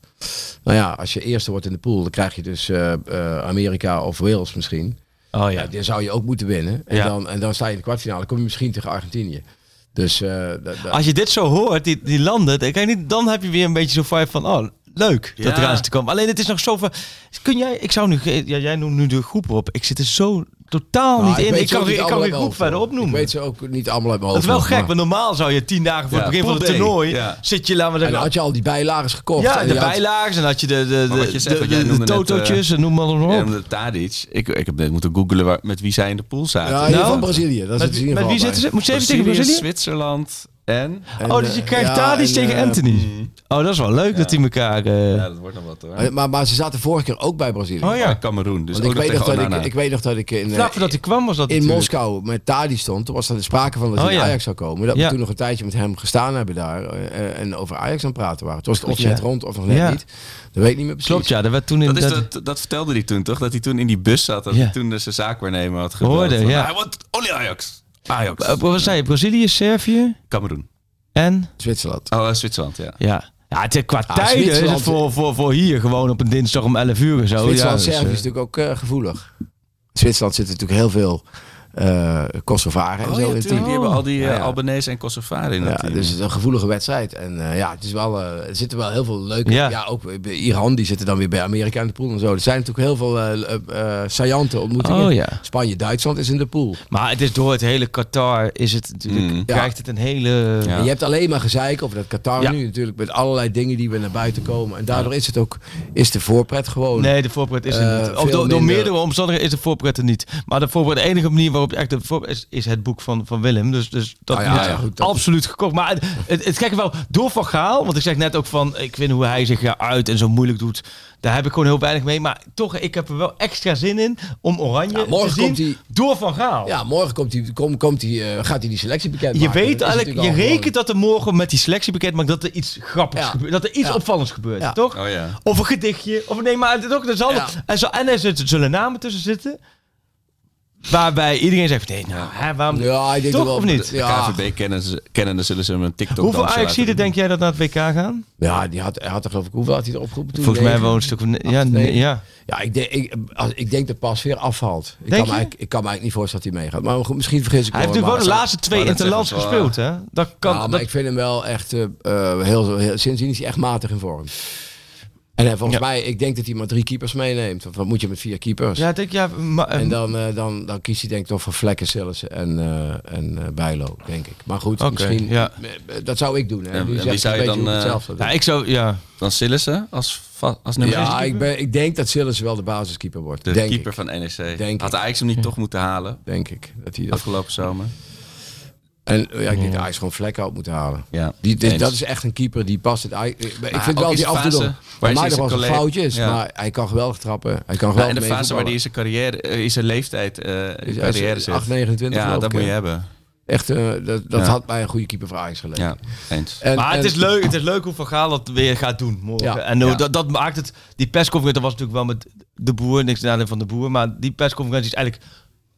Nou ja, als je eerste wordt in de pool, dan krijg je dus eh, eh, Amerika of Wales misschien. Oh Ja. ja. die zou je ook moeten winnen. En, Ja. dan, en dan sta je in de kwartfinale, dan kom je misschien tegen Argentinië. Dus eh, Als je dit zo hoort, die, die landen, dan, kan je niet, dan heb je weer een beetje zo'n vibe van, oh, leuk dat Ja. eraan te komen. Alleen het is nog zoveel... Kun jij, ik zou nu, ja, jij noemt nu de groep op. Ik zit er zo totaal Nou, niet in. Ik kan, niet ik kan geen uit groep verder opnoemen. Ik weet ze ook niet allemaal uit mijn Dat hoofd. is wel gek, maar- want normaal zou je tien dagen voor Ja, het begin van het toernooi... Ja. zit je, laten we En zeggen... dan had je al die bijlagers gekocht. ja, En de bijlagen en had je de, de, de, zegt, de, de, net, totootjes eh, en noem maar Ja, op. de Tadic. Ik, ik heb net moeten googlen waar, met wie zij in de pool zaten. Ja, Nou, geval Brazilië. Dat is Met, het in ieder met geval wie zitten ze? Moet je even tegen Brazilië? Zwitserland en... En, Oh, dus je eh, krijgt ja, Tadic en, tegen eh, Anthony. Oh, dat is wel leuk dat die elkaar... eh, Ja, dat wordt nog wat hoor. eh, Maar, maar ze zaten vorige keer ook bij Brazilië. Oh ja. Ja, Cameroen. Dus ik weet, nog dat ik, Onana. ik weet nog dat ik in, eh, Vlak voordat hij kwam was dat in natuurlijk. Moskou met Tadi stond. Toen was er sprake van dat hij Oh, ja. Ajax zou komen. Dat Ja. we toen nog een tijdje met hem gestaan hebben daar. eh, en over Ajax aan het praten waren. Toen was het of Goed, net ja. rond of nog net Ja. niet. Dat weet ik niet meer precies. Klopt, ja. Dat werd toen in... Dat, is dat- dat, dat vertelde hij toen toch? Dat hij toen in die bus zat. Dat Ja. hij toen de zijn zaakwaarnemer had gebeld. Hoorde, van, ja. Hij wordt only Ajax. Ajax. Eh, Wat zei je? Brazilië, Servië Cameroen. en... Zwitserland. Oh, eh, Zwitserland, ja. Ja. Ja, het, qua Ah, tijden is het voor, voor, voor hier gewoon op een dinsdag om 11 uur en zo. Zwitserland, ja, dus, Servië eh, is natuurlijk ook eh, gevoelig. Zwitserland zit natuurlijk heel veel eh Kosovaren en Oh, zo ja, in die hebben al die Ja, eh, ja. Albanese en Kosovaren in Ja, het team. dus het is een gevoelige wedstrijd. En eh, ja, het is wel, eh, er zitten wel heel veel leuke... Ja. Ja. ook Iran, die zitten dan weer bij Amerika in de pool en zo. Er zijn natuurlijk heel veel eh eh, eh, saillante ontmoetingen. Oh ja. Spanje, Duitsland is in de pool. Maar het is door het hele Qatar is het natuurlijk, Mm. krijgt het een hele... Ja. En je hebt alleen maar gezeik over dat Qatar Ja. nu natuurlijk met allerlei dingen die weer naar buiten komen. En daardoor is het ook, is de voorpret gewoon... Nee, de voorpret is er niet. Door, door meerdere omstandigheden is de voorpret er niet. Maar de voorpret, de enige manier waarop je echt de is, is het boek van, van Willem. Dus, dus dat Nou ja, ja, goed, dat- absoluut gekocht. Maar het, het, het gekke wel, door Van Gaal, want ik zeg net ook van, ik vind hoe hij zich ja, uit en zo moeilijk doet. Daar heb ik gewoon heel weinig mee. Maar toch, ik heb er wel extra zin in om Oranje Ja, morgen te zien komt hij- door Van Gaal. Ja, morgen komt hij, kom, komt hij, eh, gaat hij die selectie bekend Je maken. weet is eigenlijk, je rekent dat er morgen met die selectie bekend maakt dat er iets grappigs Ja. gebeurt. Dat er iets Ja. opvallends gebeurt, Ja. toch? Oh ja. Of een gedichtje. Of nee, maar het ook, er zal, Ja. en, zo, en er zit- zullen namen tussen zitten. Waarbij iedereen zegt, nee, nou, hè, waarom... Ja, ik denk Toch, wel, of niet? Ja, KVB kennen, ze, kennen dan zullen ze hem een TikTok Hoeveel dansen Ajax laten denk jij dat naar het WK gaan? ja die had, hij had er geloof ik, hoeveel had hij er opgeroepen toen? Volgens mij wel een stuk van... Ja, nee, ja. Ja, ik denk, ik, als, ik denk dat Pas weer afvalt. Ik Denk kan, me ik kan me eigenlijk niet voorstellen dat hij meegaat. Maar goed, misschien vergis ik Hij heeft natuurlijk wel de laatste twee interlands gespeeld, hè? Dat kan... Ja, maar dat, ik vind hem wel echt eh, eh, heel, heel... Sindsdien is hij echt matig in vorm. En hij, volgens Ja. mij, ik denk dat hij maar drie keepers meeneemt. Want wat moet je met vier keepers? ja, denk, ja... Maar, En dan, eh, dan, dan kiest hij denk ik toch voor Vlekken, Sillissen en, eh en eh, Bijlo, denk ik. Maar goed, Oké, misschien... ja. eh, Dat zou ik doen. Hè. Zou een je dan, eh, ja, ik zou... Ja. Dan Sillissen als, als nummer Ja, één ik, ben, ik denk dat Sillissen wel de basiskeeper wordt. De denk keeper ik. van NEC. Denk Had. Ajax hem niet toch moeten halen Denk ik. Dat hij dat... afgelopen zomer? En eh, ja, ik denk dat Ajax gewoon Vlekken uit moet halen. Ja, Die, dit- dat is echt een keeper die past het. Ajax- Ik, vind wel die af en toe nog- eens collega- foutjes, Ja. maar hij kan geweldig trappen. Hij kan geweldig in de fase waar hij in zijn carrière, eh, in zijn leeftijd, eh in Is- carrière is zit. 8, 29 ja, dat ik, moet je hebben. Echt, eh, dat, dat Ja. had bij een goede keeper voor Ajax gelegen. Ja, eens. En- Maar het en- is leuk, het is leuk hoe Van Gaal dat weer gaat doen morgen. Ja. En Ja. dat, dat maakt het... Die persconferentie, dat was natuurlijk wel met de boer, niks nadeel van de boer. Maar die persconferentie is eigenlijk...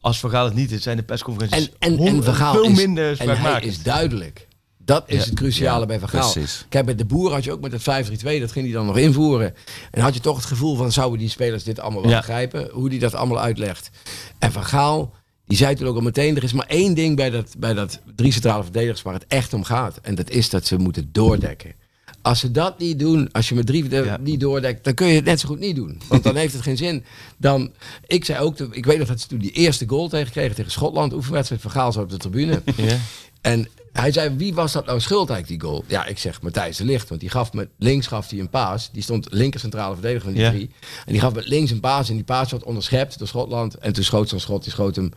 Als Van Gaal het niet is, zijn de persconferenties En, honderd- veel is, minder en hij spraakmakend. is duidelijk. Dat is Ja. het cruciale Ja, bij Van Gaal. precies. Kijk, bij de boer had je ook met het 5-3-2, dat ging hij dan nog invoeren. En had je toch het gevoel van, zouden die spelers dit allemaal wel Ja. begrijpen? Hoe die dat allemaal uitlegt. En Van Gaal, die zei toen ook al meteen, er is maar één ding bij dat, bij dat drie centrale verdedigers waar het echt om gaat. En dat is dat ze moeten doordekken. Als ze dat niet doen, als je met drie Ja. niet doordekt, dan kun je het net zo goed niet doen. Want dan [laughs] heeft het geen zin. Dan, ik zei ook, ik weet nog dat ze toen die eerste goal tegen kregen tegen Schotland, oefenwedstrijd van Gaal zo op de tribune. [laughs] Ja. En hij zei, wie was dat nou schuld eigenlijk, die goal? Ja, ik zeg Matthijs de Licht, want die gaf met links gaf hij een paas. Die stond linker centrale verdediger van die Ja. drie. En die gaf met links een paas en die paas werd onderschept door Schotland. En toen schoot zo'n schot, die schoot hem...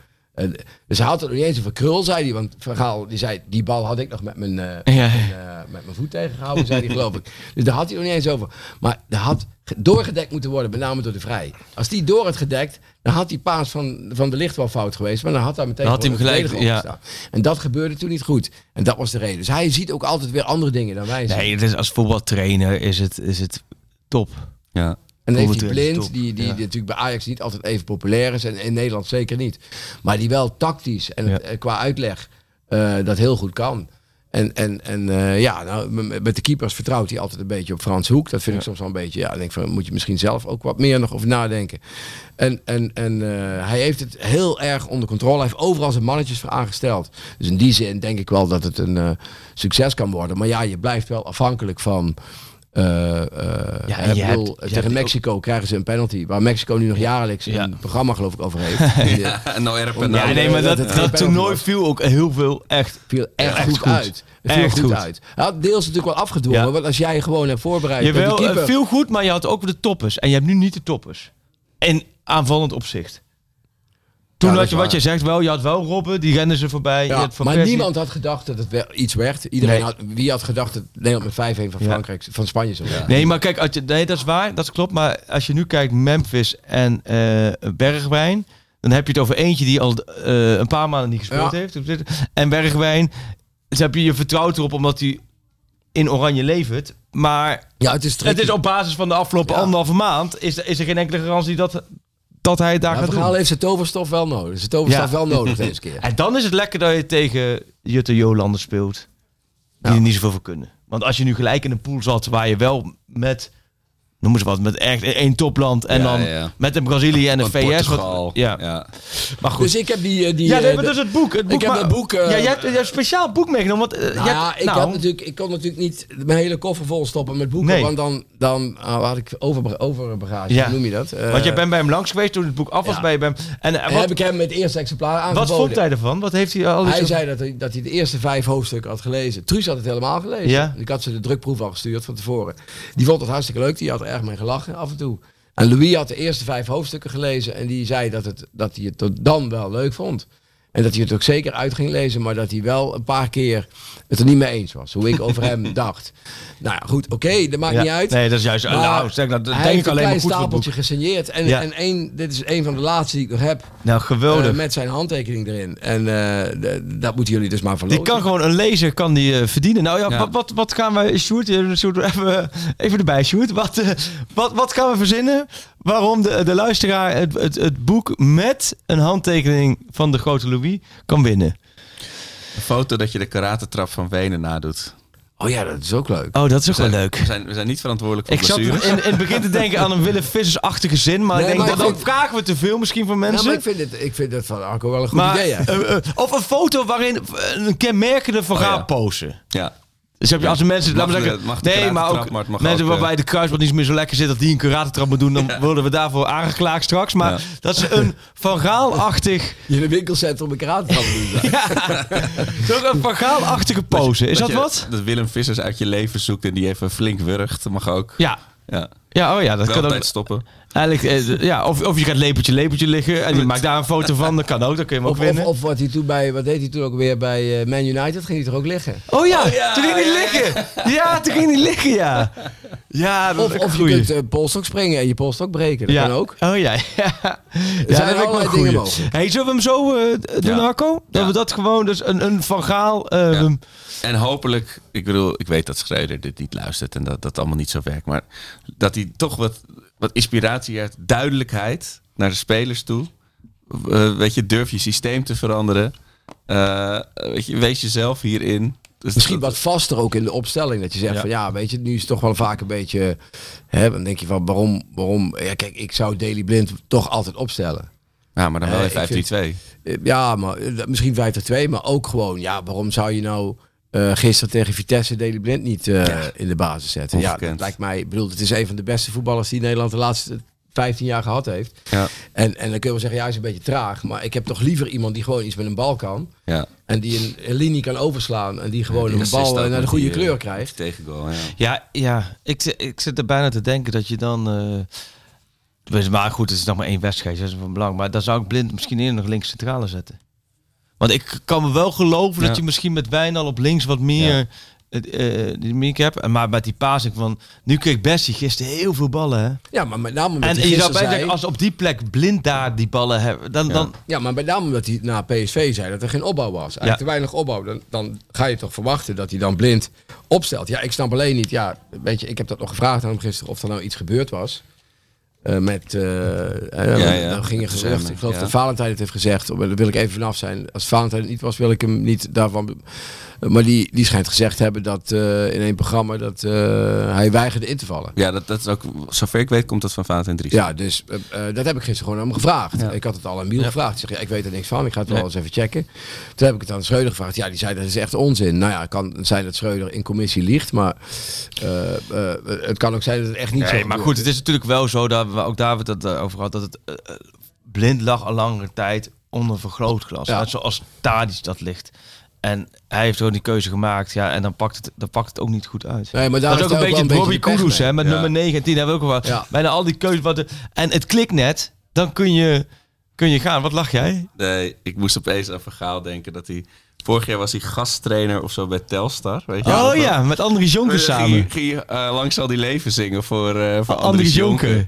dus hij had het nog niet eens over krul, zei hij. Want Van Gaal, die zei, die bal had ik nog met mijn, eh, Ja. met mijn, eh, met mijn voet tegengehouden, zei hij geloof ik. Dus daar had hij nog niet eens over. Maar daar had ge- doorgedekt moeten worden, met name door de Vrij. Als die door had gedekt, dan had die paas van, van de licht wel fout geweest. Maar dan had hij meteen Dan had hij hem gelijk, ja. opgestaan. En dat gebeurde toen niet goed. En dat was de reden. Dus hij ziet ook altijd weer andere dingen dan wij zien. Nee, het is, als voetbaltrainer is het, is het top. Ja. En dan heeft is Blind, die, die, Ja. die natuurlijk bij Ajax niet altijd even populair is. En in Nederland zeker niet. Maar die wel tactisch en Ja. eh, qua uitleg eh, dat heel goed kan. En, en, en eh, ja, nou, met de keepers vertrouwt hij altijd een beetje op Frans Hoek. Dat vind ik soms wel een beetje. Ja, ik denk van moet je misschien zelf ook wat meer nog over nadenken. En, en, en hij heeft het heel erg onder controle. Hij heeft overal zijn mannetjes voor aangesteld. Dus in die zin denk ik wel dat het een succes kan worden. Maar ja, je blijft wel afhankelijk van. Eh, eh, Ja, ik je bedoel, hebt- je tegen hebt- Mexico krijgen ze een penalty. Waar Mexico nu nog jaarlijks Ja. een programma geloof ik over heeft. [laughs] Ja, nou erg Ja, Ja, nee, maar dat dat, toernooi was. viel ook heel veel echt. viel echt, Echt goed, goed. uit. Het viel Echt goed, goed. uit. Hij had deels natuurlijk wel afgedwongen. Ja. Want als jij gewoon hebt voorbereid... Je wel keeper- veel goed, maar je had ook de toppers. En je hebt nu niet de toppers. In aanvallend opzicht. Toen had je wat je zegt wel, je had wel Robben, die renden ze voorbij. Ja, Van maar Persie. niemand had gedacht dat het wel iets werd. Iedereen Nee. had, wie had gedacht dat Nederland met 5-1 van Ja. Frankrijk, van Spanje zou? Nee, maar kijk, als je, nee, dat is waar, dat klopt. Maar als je nu kijkt, Memphis en eh, Bergwijn, dan heb je het over eentje die al eh, een paar maanden niet gespeeld Ja. heeft. En Bergwijn, dus heb je je vertrouwd erop omdat hij in oranje levert. Maar Ja, het is tricky. het is op basis van de afgelopen Ja. anderhalve maand, is, is er geen enkele garantie dat, dat hij het daar gaat Van doen. Heeft zijn toverstof wel nodig. Zijn toverstof Ja. wel nodig deze keer. [laughs] En dan is het lekker dat je tegen Jutte Jolanden speelt. Die Ja. er niet zoveel voor kunnen. Want als je nu gelijk in een pool zat waar je wel met noemen ze wat, met echt één topland. En Ja, dan ja. met de Brazilië en de Van VS. Wat, ja. ja. maar goed. Dus ik heb die... eh, die ja, nee, eh, maar de- dus het boek. Het boek heb maar- het boek, eh, ja, jij hebt, jij hebt een speciaal boek meegenomen. Want, Nou ja, ik, nou, had natuurlijk, ik kon natuurlijk niet mijn hele koffer vol stoppen met boeken. Nee. Want dan, dan had ik over, overbagage, Ja. noem je dat? Want jij bent bij hem langs geweest toen het boek af was bij hem. En eh, en wat, heb ik hem het eerste exemplaar aangeboden. wat vond hij ervan? Wat heeft hij al Hij zei dat hij, dat hij de eerste vijf hoofdstukken had gelezen. Truus had het helemaal gelezen. Ja. Ik had ze de drukproef al gestuurd van tevoren. Die vond het hartstikke leuk. Die had er erg mee gelachen af en toe. En Louis had de eerste vijf hoofdstukken gelezen. En die zei dat, het, dat hij het tot dan wel leuk vond. En dat hij het ook zeker uit ging lezen. Maar dat hij wel een paar keer het er niet mee eens was. Hoe ik over hem [laughs] dacht. Nou ja, goed. Oké, dat maakt Ja. niet uit. Nee, dat is juist. Nou, zeg, dat hij denk heeft ik een alleen maar klein goed stapeltje gesigneerd. En, Ja. en één, dit is een van de laatste die ik nog heb. Nou, geweldig. eh, met zijn handtekening erin. En d- dat moeten jullie dus maar die verloten. kan gewoon een lezer kan die, eh, verdienen. Nou ja, Ja. Wat, wat, wat gaan wij, Sjoerd, even, even erbij, Sjoerd. Wat, wat, wat gaan we verzinnen waarom de, de luisteraar het, het, het boek met een handtekening van de grote Louis kan winnen? Een foto dat je de karatentrap van Wenen nadoet. Oh ja, dat is ook leuk. Oh, dat is ook We wel zijn, leuk. We zijn, we zijn niet verantwoordelijk voor Ik zat in, blessures. in het begin te denken aan een Willem Vissers-achtige zin, maar Nee, ik denk maar dat ik vind- vragen we te veel misschien van mensen. maar ik vind, het, ik vind het van Arco wel een goed maar, idee. hè. eh, eh, of een foto waarin een kenmerkende van Oh, ja. gaan posen. Ja. Dus heb je Ja, als de mensen, laten we zeggen, de- het mag de nee, maar ook maar het mag mensen ook, waarbij eh, de kruisband niet meer zo lekker zit dat die een karatentrap moet doen, dan worden we daarvoor aangeklaagd straks. Maar Ja. dat is een [laughs] Van Gaal-achtig, [laughs] Je in een winkelcentrum een karate kan doen. [laughs] toch een Van Gaal-achtige pose. Is dat je- wat? Dat Willem Vissers uit je leven zoekt en die even flink wurgt. Dat mag ook. Ja. Ja. Ja, oh ja, dat Wel kan ook. stoppen. Eigenlijk, eh, ja, of, of je gaat lepeltje, lepeltje liggen en je maakt daar een foto van, dat kan ook, dan kun je hem ook Of, of, winnen. of wat hij toen bij, wat deed hij toen ook weer bij eh, Man United? Ging hij toch ook liggen? oh ja, ja, toen ging hij ja, liggen. Ja, toen ging hij liggen, ja. Ja, dat Of, of je goeie. kunt eh, polstok springen en je polstok breken. Dat ja. kan ook. Oh ja, ja. [laughs] ja zijn wel allerlei een dingen mogelijk. Hey, zullen we hem zo eh, doen? Dat Ja. we dat gewoon, dus een, een Van Gaal... Ja. En hopelijk, ik bedoel, ik weet dat Schreuder dit niet luistert en dat dat allemaal niet zo werkt. Maar dat hij toch wat, wat inspiratie heeft, duidelijkheid naar de spelers toe. Eh, weet je, durf je systeem te veranderen. Eh, weet je, wees jezelf hierin. Dus Misschien dat- wat vaster ook in de opstelling. Dat je zegt Ja. van ja, weet je, nu is het toch wel vaak een beetje... Hè, dan denk je van waarom, waarom... Ja, kijk, ik zou Daily Blind toch altijd opstellen. Ja, maar dan wel Eh, in ik vind- 5-3-2. Eh, Ja, maar misschien 5-2, maar ook gewoon, ja, waarom zou je nou eh, gisteren tegen Vitesse Daily Blind niet eh, in de basis zetten? Ja, dat lijkt mij, ik bedoel, het is een van de beste voetballers die Nederland de laatste 15 jaar gehad heeft. Ja, En, en dan kun je wel zeggen, ja, hij is een beetje traag, maar ik heb toch liever iemand die gewoon iets met een bal kan. ja. En die een, een linie kan overslaan en die gewoon Die een bal eh, naar de goede die, kleur krijgt. Tegengoal, ja. Ja, ja. Ik, ik zit er bijna te denken dat je dan... eh, maar goed, het is nog maar één wedstrijd, dat is van belang. Maar dan zou ik blind misschien eerder nog links centrale zetten. Want ik kan me wel geloven Ja. dat je misschien met Wijnal op links wat meer... Ja. eh, die meer hebt. En Maar met die passing van... Nu kreeg Bessie gisteren heel veel ballen, hè? Ja, maar met name omdat En hij je zou bijna zei- als op die plek blind daar die ballen hebben... Dan, dan, Ja, maar met name omdat hij na PSV zei dat er geen opbouw was. Eigenlijk Ja. te weinig opbouw. Dan, dan ga je toch verwachten dat hij dan blind opstelt. Ja, ik snap alleen niet. Ja, weet je, ik heb dat nog gevraagd aan hem gisteren of er nou iets gebeurd was. Eh, met, eh, Ja, ja. dan ging Met gerucht. Sam, Ik geloof ja. dat Valentijn het heeft gezegd. Daar wil ik even vanaf zijn. Als Valentijn het niet was, wil ik hem niet daarvan. Maar die, die schijnt gezegd te hebben dat eh, in een programma dat eh, hij weigerde in te vallen. Ja, dat, dat is ook, zover ik weet, komt dat van Valentijn Dries. Ja, dus eh, eh, dat heb ik gisteren gewoon aan hem gevraagd. Ja. Ik had het al aan Miel gevraagd. Ik zeg, ja, ik weet er niks van. Ik ga het wel eens even checken. Toen heb ik het aan Schreuder gevraagd. Ja, die zei dat is echt onzin. Nou ja, het kan zijn dat Schreuder in commissie liegt. Maar eh, eh, het kan ook zijn dat het echt niet zo Nee, maar goed, het is natuurlijk wel zo dat we ook David het eh, over had dat het eh, eh, blind lag al langere tijd onder vergrootglas. Ja. Net zoals Tadic dat ligt. En hij heeft gewoon die keuze gemaakt, ja, en dan pakt het, dan pakt het ook niet goed uit. Nee, maar daar dat is ook een beetje Bobby Kudus, hè, met Ja. nummer 9 en 10 hebben we ook wel. Ja. Bijna al die keuzes. Wat de, en het klikt net, dan kun je, kun je gaan. Wat lach jij? Nee, ik moest opeens aan Vergaal denken dat hij... Vorig jaar was hij gasttrainer of zo bij Telstar, weet je? oh ja, met Andries Jonker Ging samen. Ging je eh, lang zal die leven zingen voor, eh voor Andries Andries Jonker. Jonker.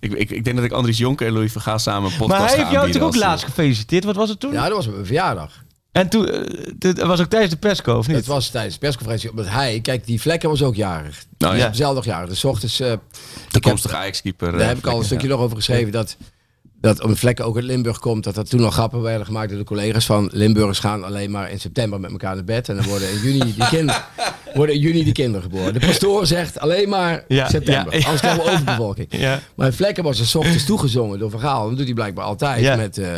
Ik, ik, ik denk dat ik Andries Jonker en Louis Vergaal samen een podcast Maar hij heeft jou toch ook laatst gefeliciteerd? Wat was het toen? Ja, dat was mijn verjaardag. En toen, eh, dit was ook tijdens de persco, of niet? Het was tijdens de persconferentie. Omdat hij, kijk, die vlekken was ook jarig. Nou ja. dezelfde jarig. Dus ochtends... eh, De toekomstige Ajax-keeper. Daar heb ik al een stukje nog over geschreven. Dat, dat om Vlekken ook uit Limburg komt, dat er toen al grappen werden gemaakt door de collega's van Limburgers gaan alleen maar in september met elkaar naar bed en dan worden in juni die [laughs] kinderen, worden in juni die kinderen geboren. De pastoor zegt alleen maar Ja, september, ja, ja. anders krijgen we overbevolking. Ja. Maar Vlekken was er 's ochtends toegezongen door Vergaal. Dat doet hij blijkbaar altijd. Ja. Met, eh,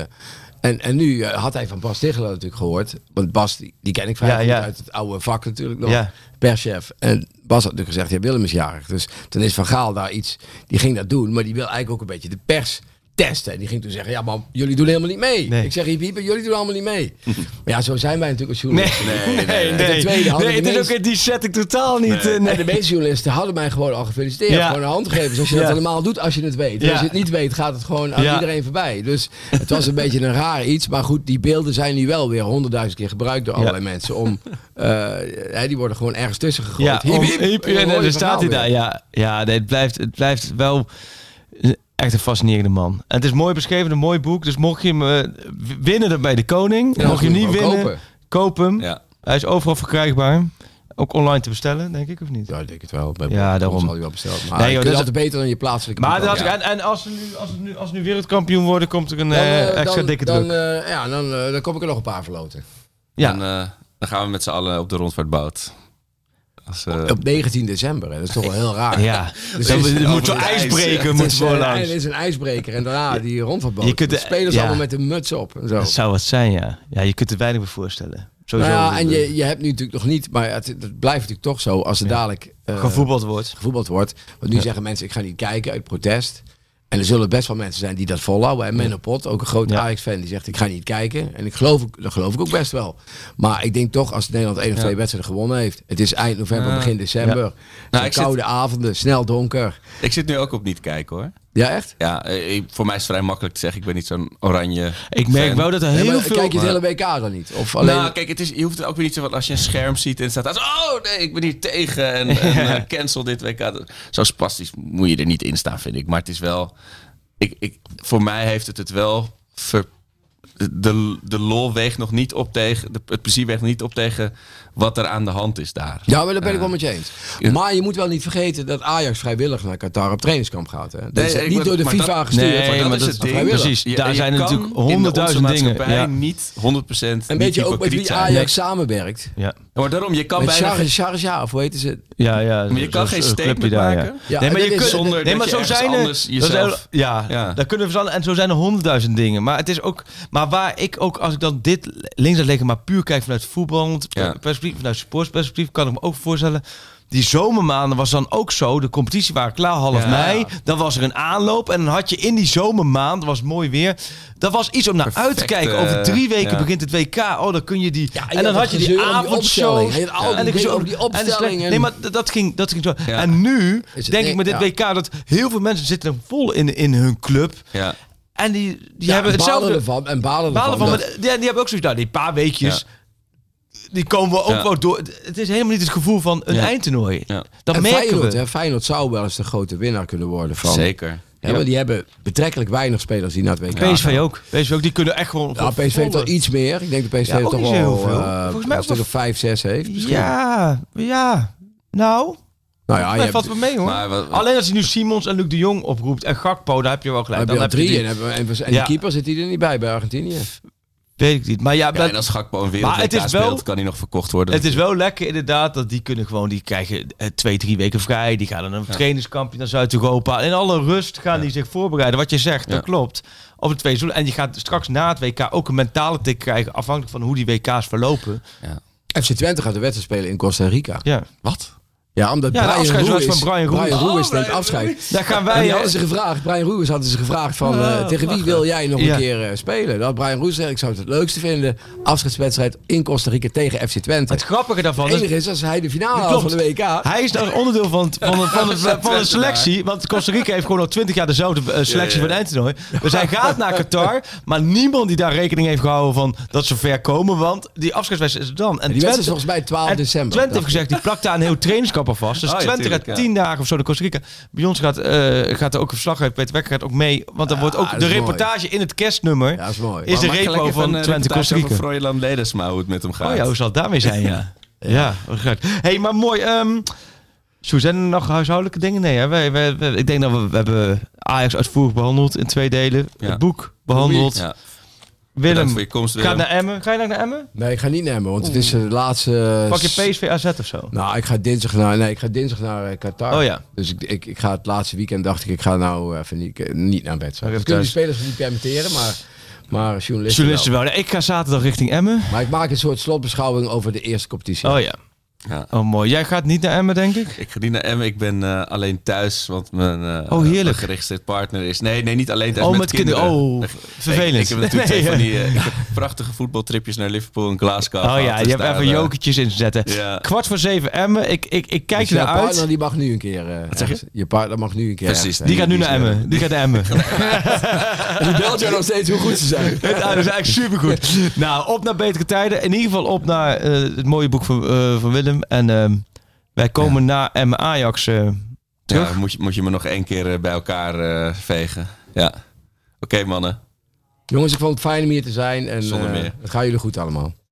en, en nu eh, had hij van Bas Tichelen natuurlijk gehoord. Want Bas, die, die ken ik vrij Ja, goed ja. uit het oude vak natuurlijk nog. Ja. Perschef. En Bas had natuurlijk gezegd, ja, Willem is jarig. Dus toen is Van Gaal daar iets, die ging dat doen. Maar die wil eigenlijk ook een beetje de pers testen. En die ging toen zeggen, ja, maar jullie doen helemaal niet mee. Nee. Ik zeg, hiep, hiep, jullie doen allemaal niet mee. maar ja, zo zijn wij natuurlijk als journalisten. Nee, nee, nee. En ten tweede Nee, de het is ook in die setting totaal niet. eh, En nee. de meeste journalisten hadden mij gewoon al gefeliciteerd. Ja. Gewoon een hand gegeven. Zoals je dat Ja. normaal doet als je het weet. Als je het niet weet, gaat het gewoon aan Ja. iedereen voorbij. Dus het was een beetje een raar iets. Maar goed, die beelden zijn nu wel weer honderdduizend keer gebruikt door allerlei mensen. Om, eh, hè, die worden gewoon ergens tussen gegooid. Ja, Hiep, om- hiep, hiep, en dan en dan staat hij daar. Ja, ja nee, het, blijft, het blijft wel echt een fascinerende man. En het is mooi beschreven, een mooi boek. Dus mocht je hem eh, winnen dan bij de koning, Ja, mocht je hem niet winnen, kopen. koop hem. Ja. Hij is overal verkrijgbaar. Ook online te bestellen, denk ik, of niet? Ja, ik denk het wel. Bij Ja, Bol.com daarom. zal hij wel besteld. Maar Nee, joh, dat is- altijd beter dan je plaatselijke Maar Ja. en, en als, ze nu, als, het nu, als nu wereldkampioen worden, komt er een Dan, eh, eh, extra dan- dikke dan, druk. eh, ja, dan, dan kom ik er nog een paar verloten. ja. Dan, eh, dan gaan we met z'n allen op de rondvaartboot. Als, eh, Op 19 december. Hè. Dat is toch wel heel raar. [laughs] ja. [laughs] Dus Dan, het is- er moet zo'n over het ijs, ijsbreker Het moet is, voor eh, langs. het is een ijsbreker en daarna die rondvaartboot. Je kunt De de- spelers ja. allemaal met een muts op en zo. Dat zou wat zijn, ja. Ja, je kunt er weinig bij voorstellen. Nou ja, en je, je hebt nu natuurlijk nog niet, maar het, het blijft natuurlijk toch zo als er dadelijk eh, gevoetbald wordt. gevoetbald wordt. Want nu zeggen mensen, ik ga niet kijken uit protest. En er zullen best wel mensen zijn die dat volhouden. En Menno Pot, ook een groot Ja. Ajax-fan, die zegt ik ga niet kijken. En ik geloof, dat geloof ik ook best wel. Maar ik denk toch, als Nederland één of twee wedstrijden gewonnen heeft. Het is eind november, begin december. Nou, zit- koude avonden, snel donker. ik zit nu ook op niet kijken hoor. Ja, echt? Ja, eh, ik- voor mij is het vrij makkelijk te zeggen. Ik ben niet zo'n oranje. Ik merk fan. wel dat er Nee, heel maar veel... kijk je het hele WK dan niet? Of alleen... Nou, kijk, het is, je hoeft het ook weer niet zo van als je een scherm ziet en staat als, oh nee, ik ben hier tegen en, [laughs] en eh, cancel dit WK. Zo spastisch moet je er niet in staan, vind ik. Maar het is wel, ik, ik, voor mij heeft het het wel ver, de, de lol weegt nog niet op tegen, de, het plezier weegt nog niet op tegen wat er aan de hand is daar. Ja, maar dat ben ik wel met je eens. ja. Maar je moet wel niet vergeten dat Ajax vrijwillig naar Qatar op trainingskamp gaat. Hè? Dat is Nee, ik niet door de FIFA dat- gestuurd. Nee, maar dat dat- is het ding. precies. Je- Daar je zijn natuurlijk honderdduizend dingen. Ja. niet 100% Een beetje ook met wie zijn. Ajax samenwerkt. Ja, Maar daarom, je kan Met bijna... Charles, of hoe heet ze? ja, ja. Maar je kan geen statement ja. maken. Ja, nee, maar je is- kunt, zonder nee, maar zo zijn er, is jezelf- ja, Ja. daar kunnen we van. En zo zijn er honderdduizend dingen. Maar het is ook, maar waar ik ook, als ik dan dit links liggen, maar puur kijk vanuit voetbal, Vanuit sportsperspectief, kan ik me ook voorstellen. Die zomermaanden was dan ook zo. De competitie waren klaar half Ja. mei. Dan was er een aanloop. En dan had je in die zomermaand, was mooi weer. Dat was iets om naar uit te kijken. Over drie weken ja. begint het WK. Oh, dan kun je die. Ja, en dan had je die avondshow. En zo- over die en opstellingen. Nee, maar dat ging, dat ging zo. En nu denk ik met dit. WK dat heel veel mensen zitten vol in, in hun club. Ja. En die, die hebben en balen hetzelfde. ervan. En balen, Balen ervan. van, dat- die, die hebben ook zoiets. Nou, die paar weekjes. Die komen we ook Ja. wel door. Het is helemaal niet het gevoel van een Ja. eindtoernooi. Ja. Dat en merken Feyenoord, we. hè, Feyenoord zou wel eens de grote winnaar kunnen worden van. Zeker. Ja, maar die hebben betrekkelijk weinig spelers die naar het WK PSV ook. PSV ook. Die kunnen echt gewoon. Ja, PSV heeft wel iets meer. Ik denk dat PSV Ja, ook toch wel heel veel. eh, Volgens mij een ook stuk wel- of 5, 6 heeft. misschien. Ja, ja. Nou, Nou ja, je valt wel mee hoor. Maar wat- Alleen als hij nu Simons en Luc de Jong oproept en Gakpo, daar heb je wel gelijk. dan heb je Dan al heb je drie. die- En, en, en Ja. die keeper zit hij er niet bij bij Argentinië. Weet ik niet. Maar ja, Ja, dat- en als Gakpo een Maar het wereld is wel- speelt, kan hij nog verkocht worden. Het is wel lekker inderdaad dat die kunnen gewoon, die krijgen eh, twee, drie weken vrij. Die gaan dan een trainingskampje naar Zuid-Europa. In alle rust gaan die zich voorbereiden. Wat je zegt, Ja. dat klopt. Op het twee. En je gaat straks na het WK ook een mentale tik krijgen. Afhankelijk van hoe die WK's verlopen. Ja. FC Twente gaat de wedstrijd spelen in Costa Rica. Ja, Wat? Ja, omdat Ja, Brian afscheidswedstrijd Ruiz, van Brian Oh, afscheid. daar gaan En wij... die eh, hadden ze gevraagd, Brian Ruiz hadden ze gevraagd van, eh, tegen wie lachen. wil jij nog Ja. een keer eh, spelen? Dat had Brian Ruiz gezegd, ik zou het het leukste vinden, afscheidswedstrijd in Costa Rica tegen FC Twente. het grappige daarvan Het is... enige is, als hij de finale haalt van de WK, Hij is daar onderdeel van, het- van, de- van, de, van de [laughs] selectie. Want Costa Rica heeft gewoon al twintig jaar dezelfde eh, selectie Ja, ja. voor het eindtoernooi. Dus hij gaat naar Qatar. Maar niemand die daar rekening heeft gehouden van dat ze ver komen. Want die afscheidswedstrijd is er dan. En die wedstrijd is volgens mij 12 en december. Twente heeft gezegd, die plakt daar een heel trainingskamp aan vast. Dus Oh ja, Twente tuurlijk, gaat ja. tien dagen of zo naar Costa Rica. Bij ons gaat, eh, gaat er ook een verslag uit. Peter Wekker gaat ook mee. Want dan wordt ook de mooi. reportage in het kerstnummer. Ja, is mooi. Is de repo van Twente Costa Rica. Froilan Ledesma, hoe het met hem gaat. Oh ja, hoe zal het daarmee zijn, [laughs] ja. ja, gek. hey, maar mooi. ehm Zo, zijn er nog huishoudelijke dingen? Nee, hè? Wij, wij, wij- ik denk dat we, we hebben Ajax uitvoerig behandeld in twee delen. Ja. Het boek behandeld. Ja. Willem voor je komst, Willem. naar Emmen. Ga je naar Emmen? Nee, ik ga niet naar Emmen, want het is eh, de laatste... Pak je PSV AZ of zo? Nou, ik ga dinsdag naar, nee, ik ga dinsdag naar eh, Qatar. Oh ja. Dus ik, ik, ik ga het laatste weekend, dacht ik, ik ga nou even niet, eh, niet naar Ik kunnen even die spelers niet permitteren, maar, maar journalisten, Journalisten wel. wel. Ik ga zaterdag richting Emmen. Maar ik maak een soort slotbeschouwing over de eerste competitie. Oh ja. Ja. Oh mooi. Jij gaat niet naar Emmen, denk ik? Ik ga niet naar Emmen. Ik ben eh, alleen thuis, want mijn, Oh, heerlijk. geregistreerd partner is... Nee, nee, niet alleen thuis, Oh, met, met kinderen. Oh, vervelend. Ik, ik heb natuurlijk Nee, [laughs] twee van die eh, ik heb prachtige voetbaltripjes naar Liverpool en Glasgow. Oh gehad, ja, dus je hebt daar, even jokertjes in te zetten. Ja. Kwart voor zeven Emmen. Ik, ik, ik kijk Dus er jouw naar partner uit. die mag nu een keer. eh, zeg je? Je partner mag nu een keer. Precies, Die gaat nu naar Emmen. Die gaat naar Emmen. En die belt jou nog steeds hoe goed ze zijn. Ja, dat is eigenlijk supergoed. Nou, op naar betere tijden. In ieder geval op naar eh, het mooie boek van, eh, van Willem. En ehm, wij komen na Emmen Ajax eh, terug. Ja, moet, je, moet je me nog één keer eh, bij elkaar eh, vegen. Ja. Oké, mannen. Jongens, ik vond het fijn om hier te zijn. En Zonder eh, meer. het gaat jullie goed allemaal.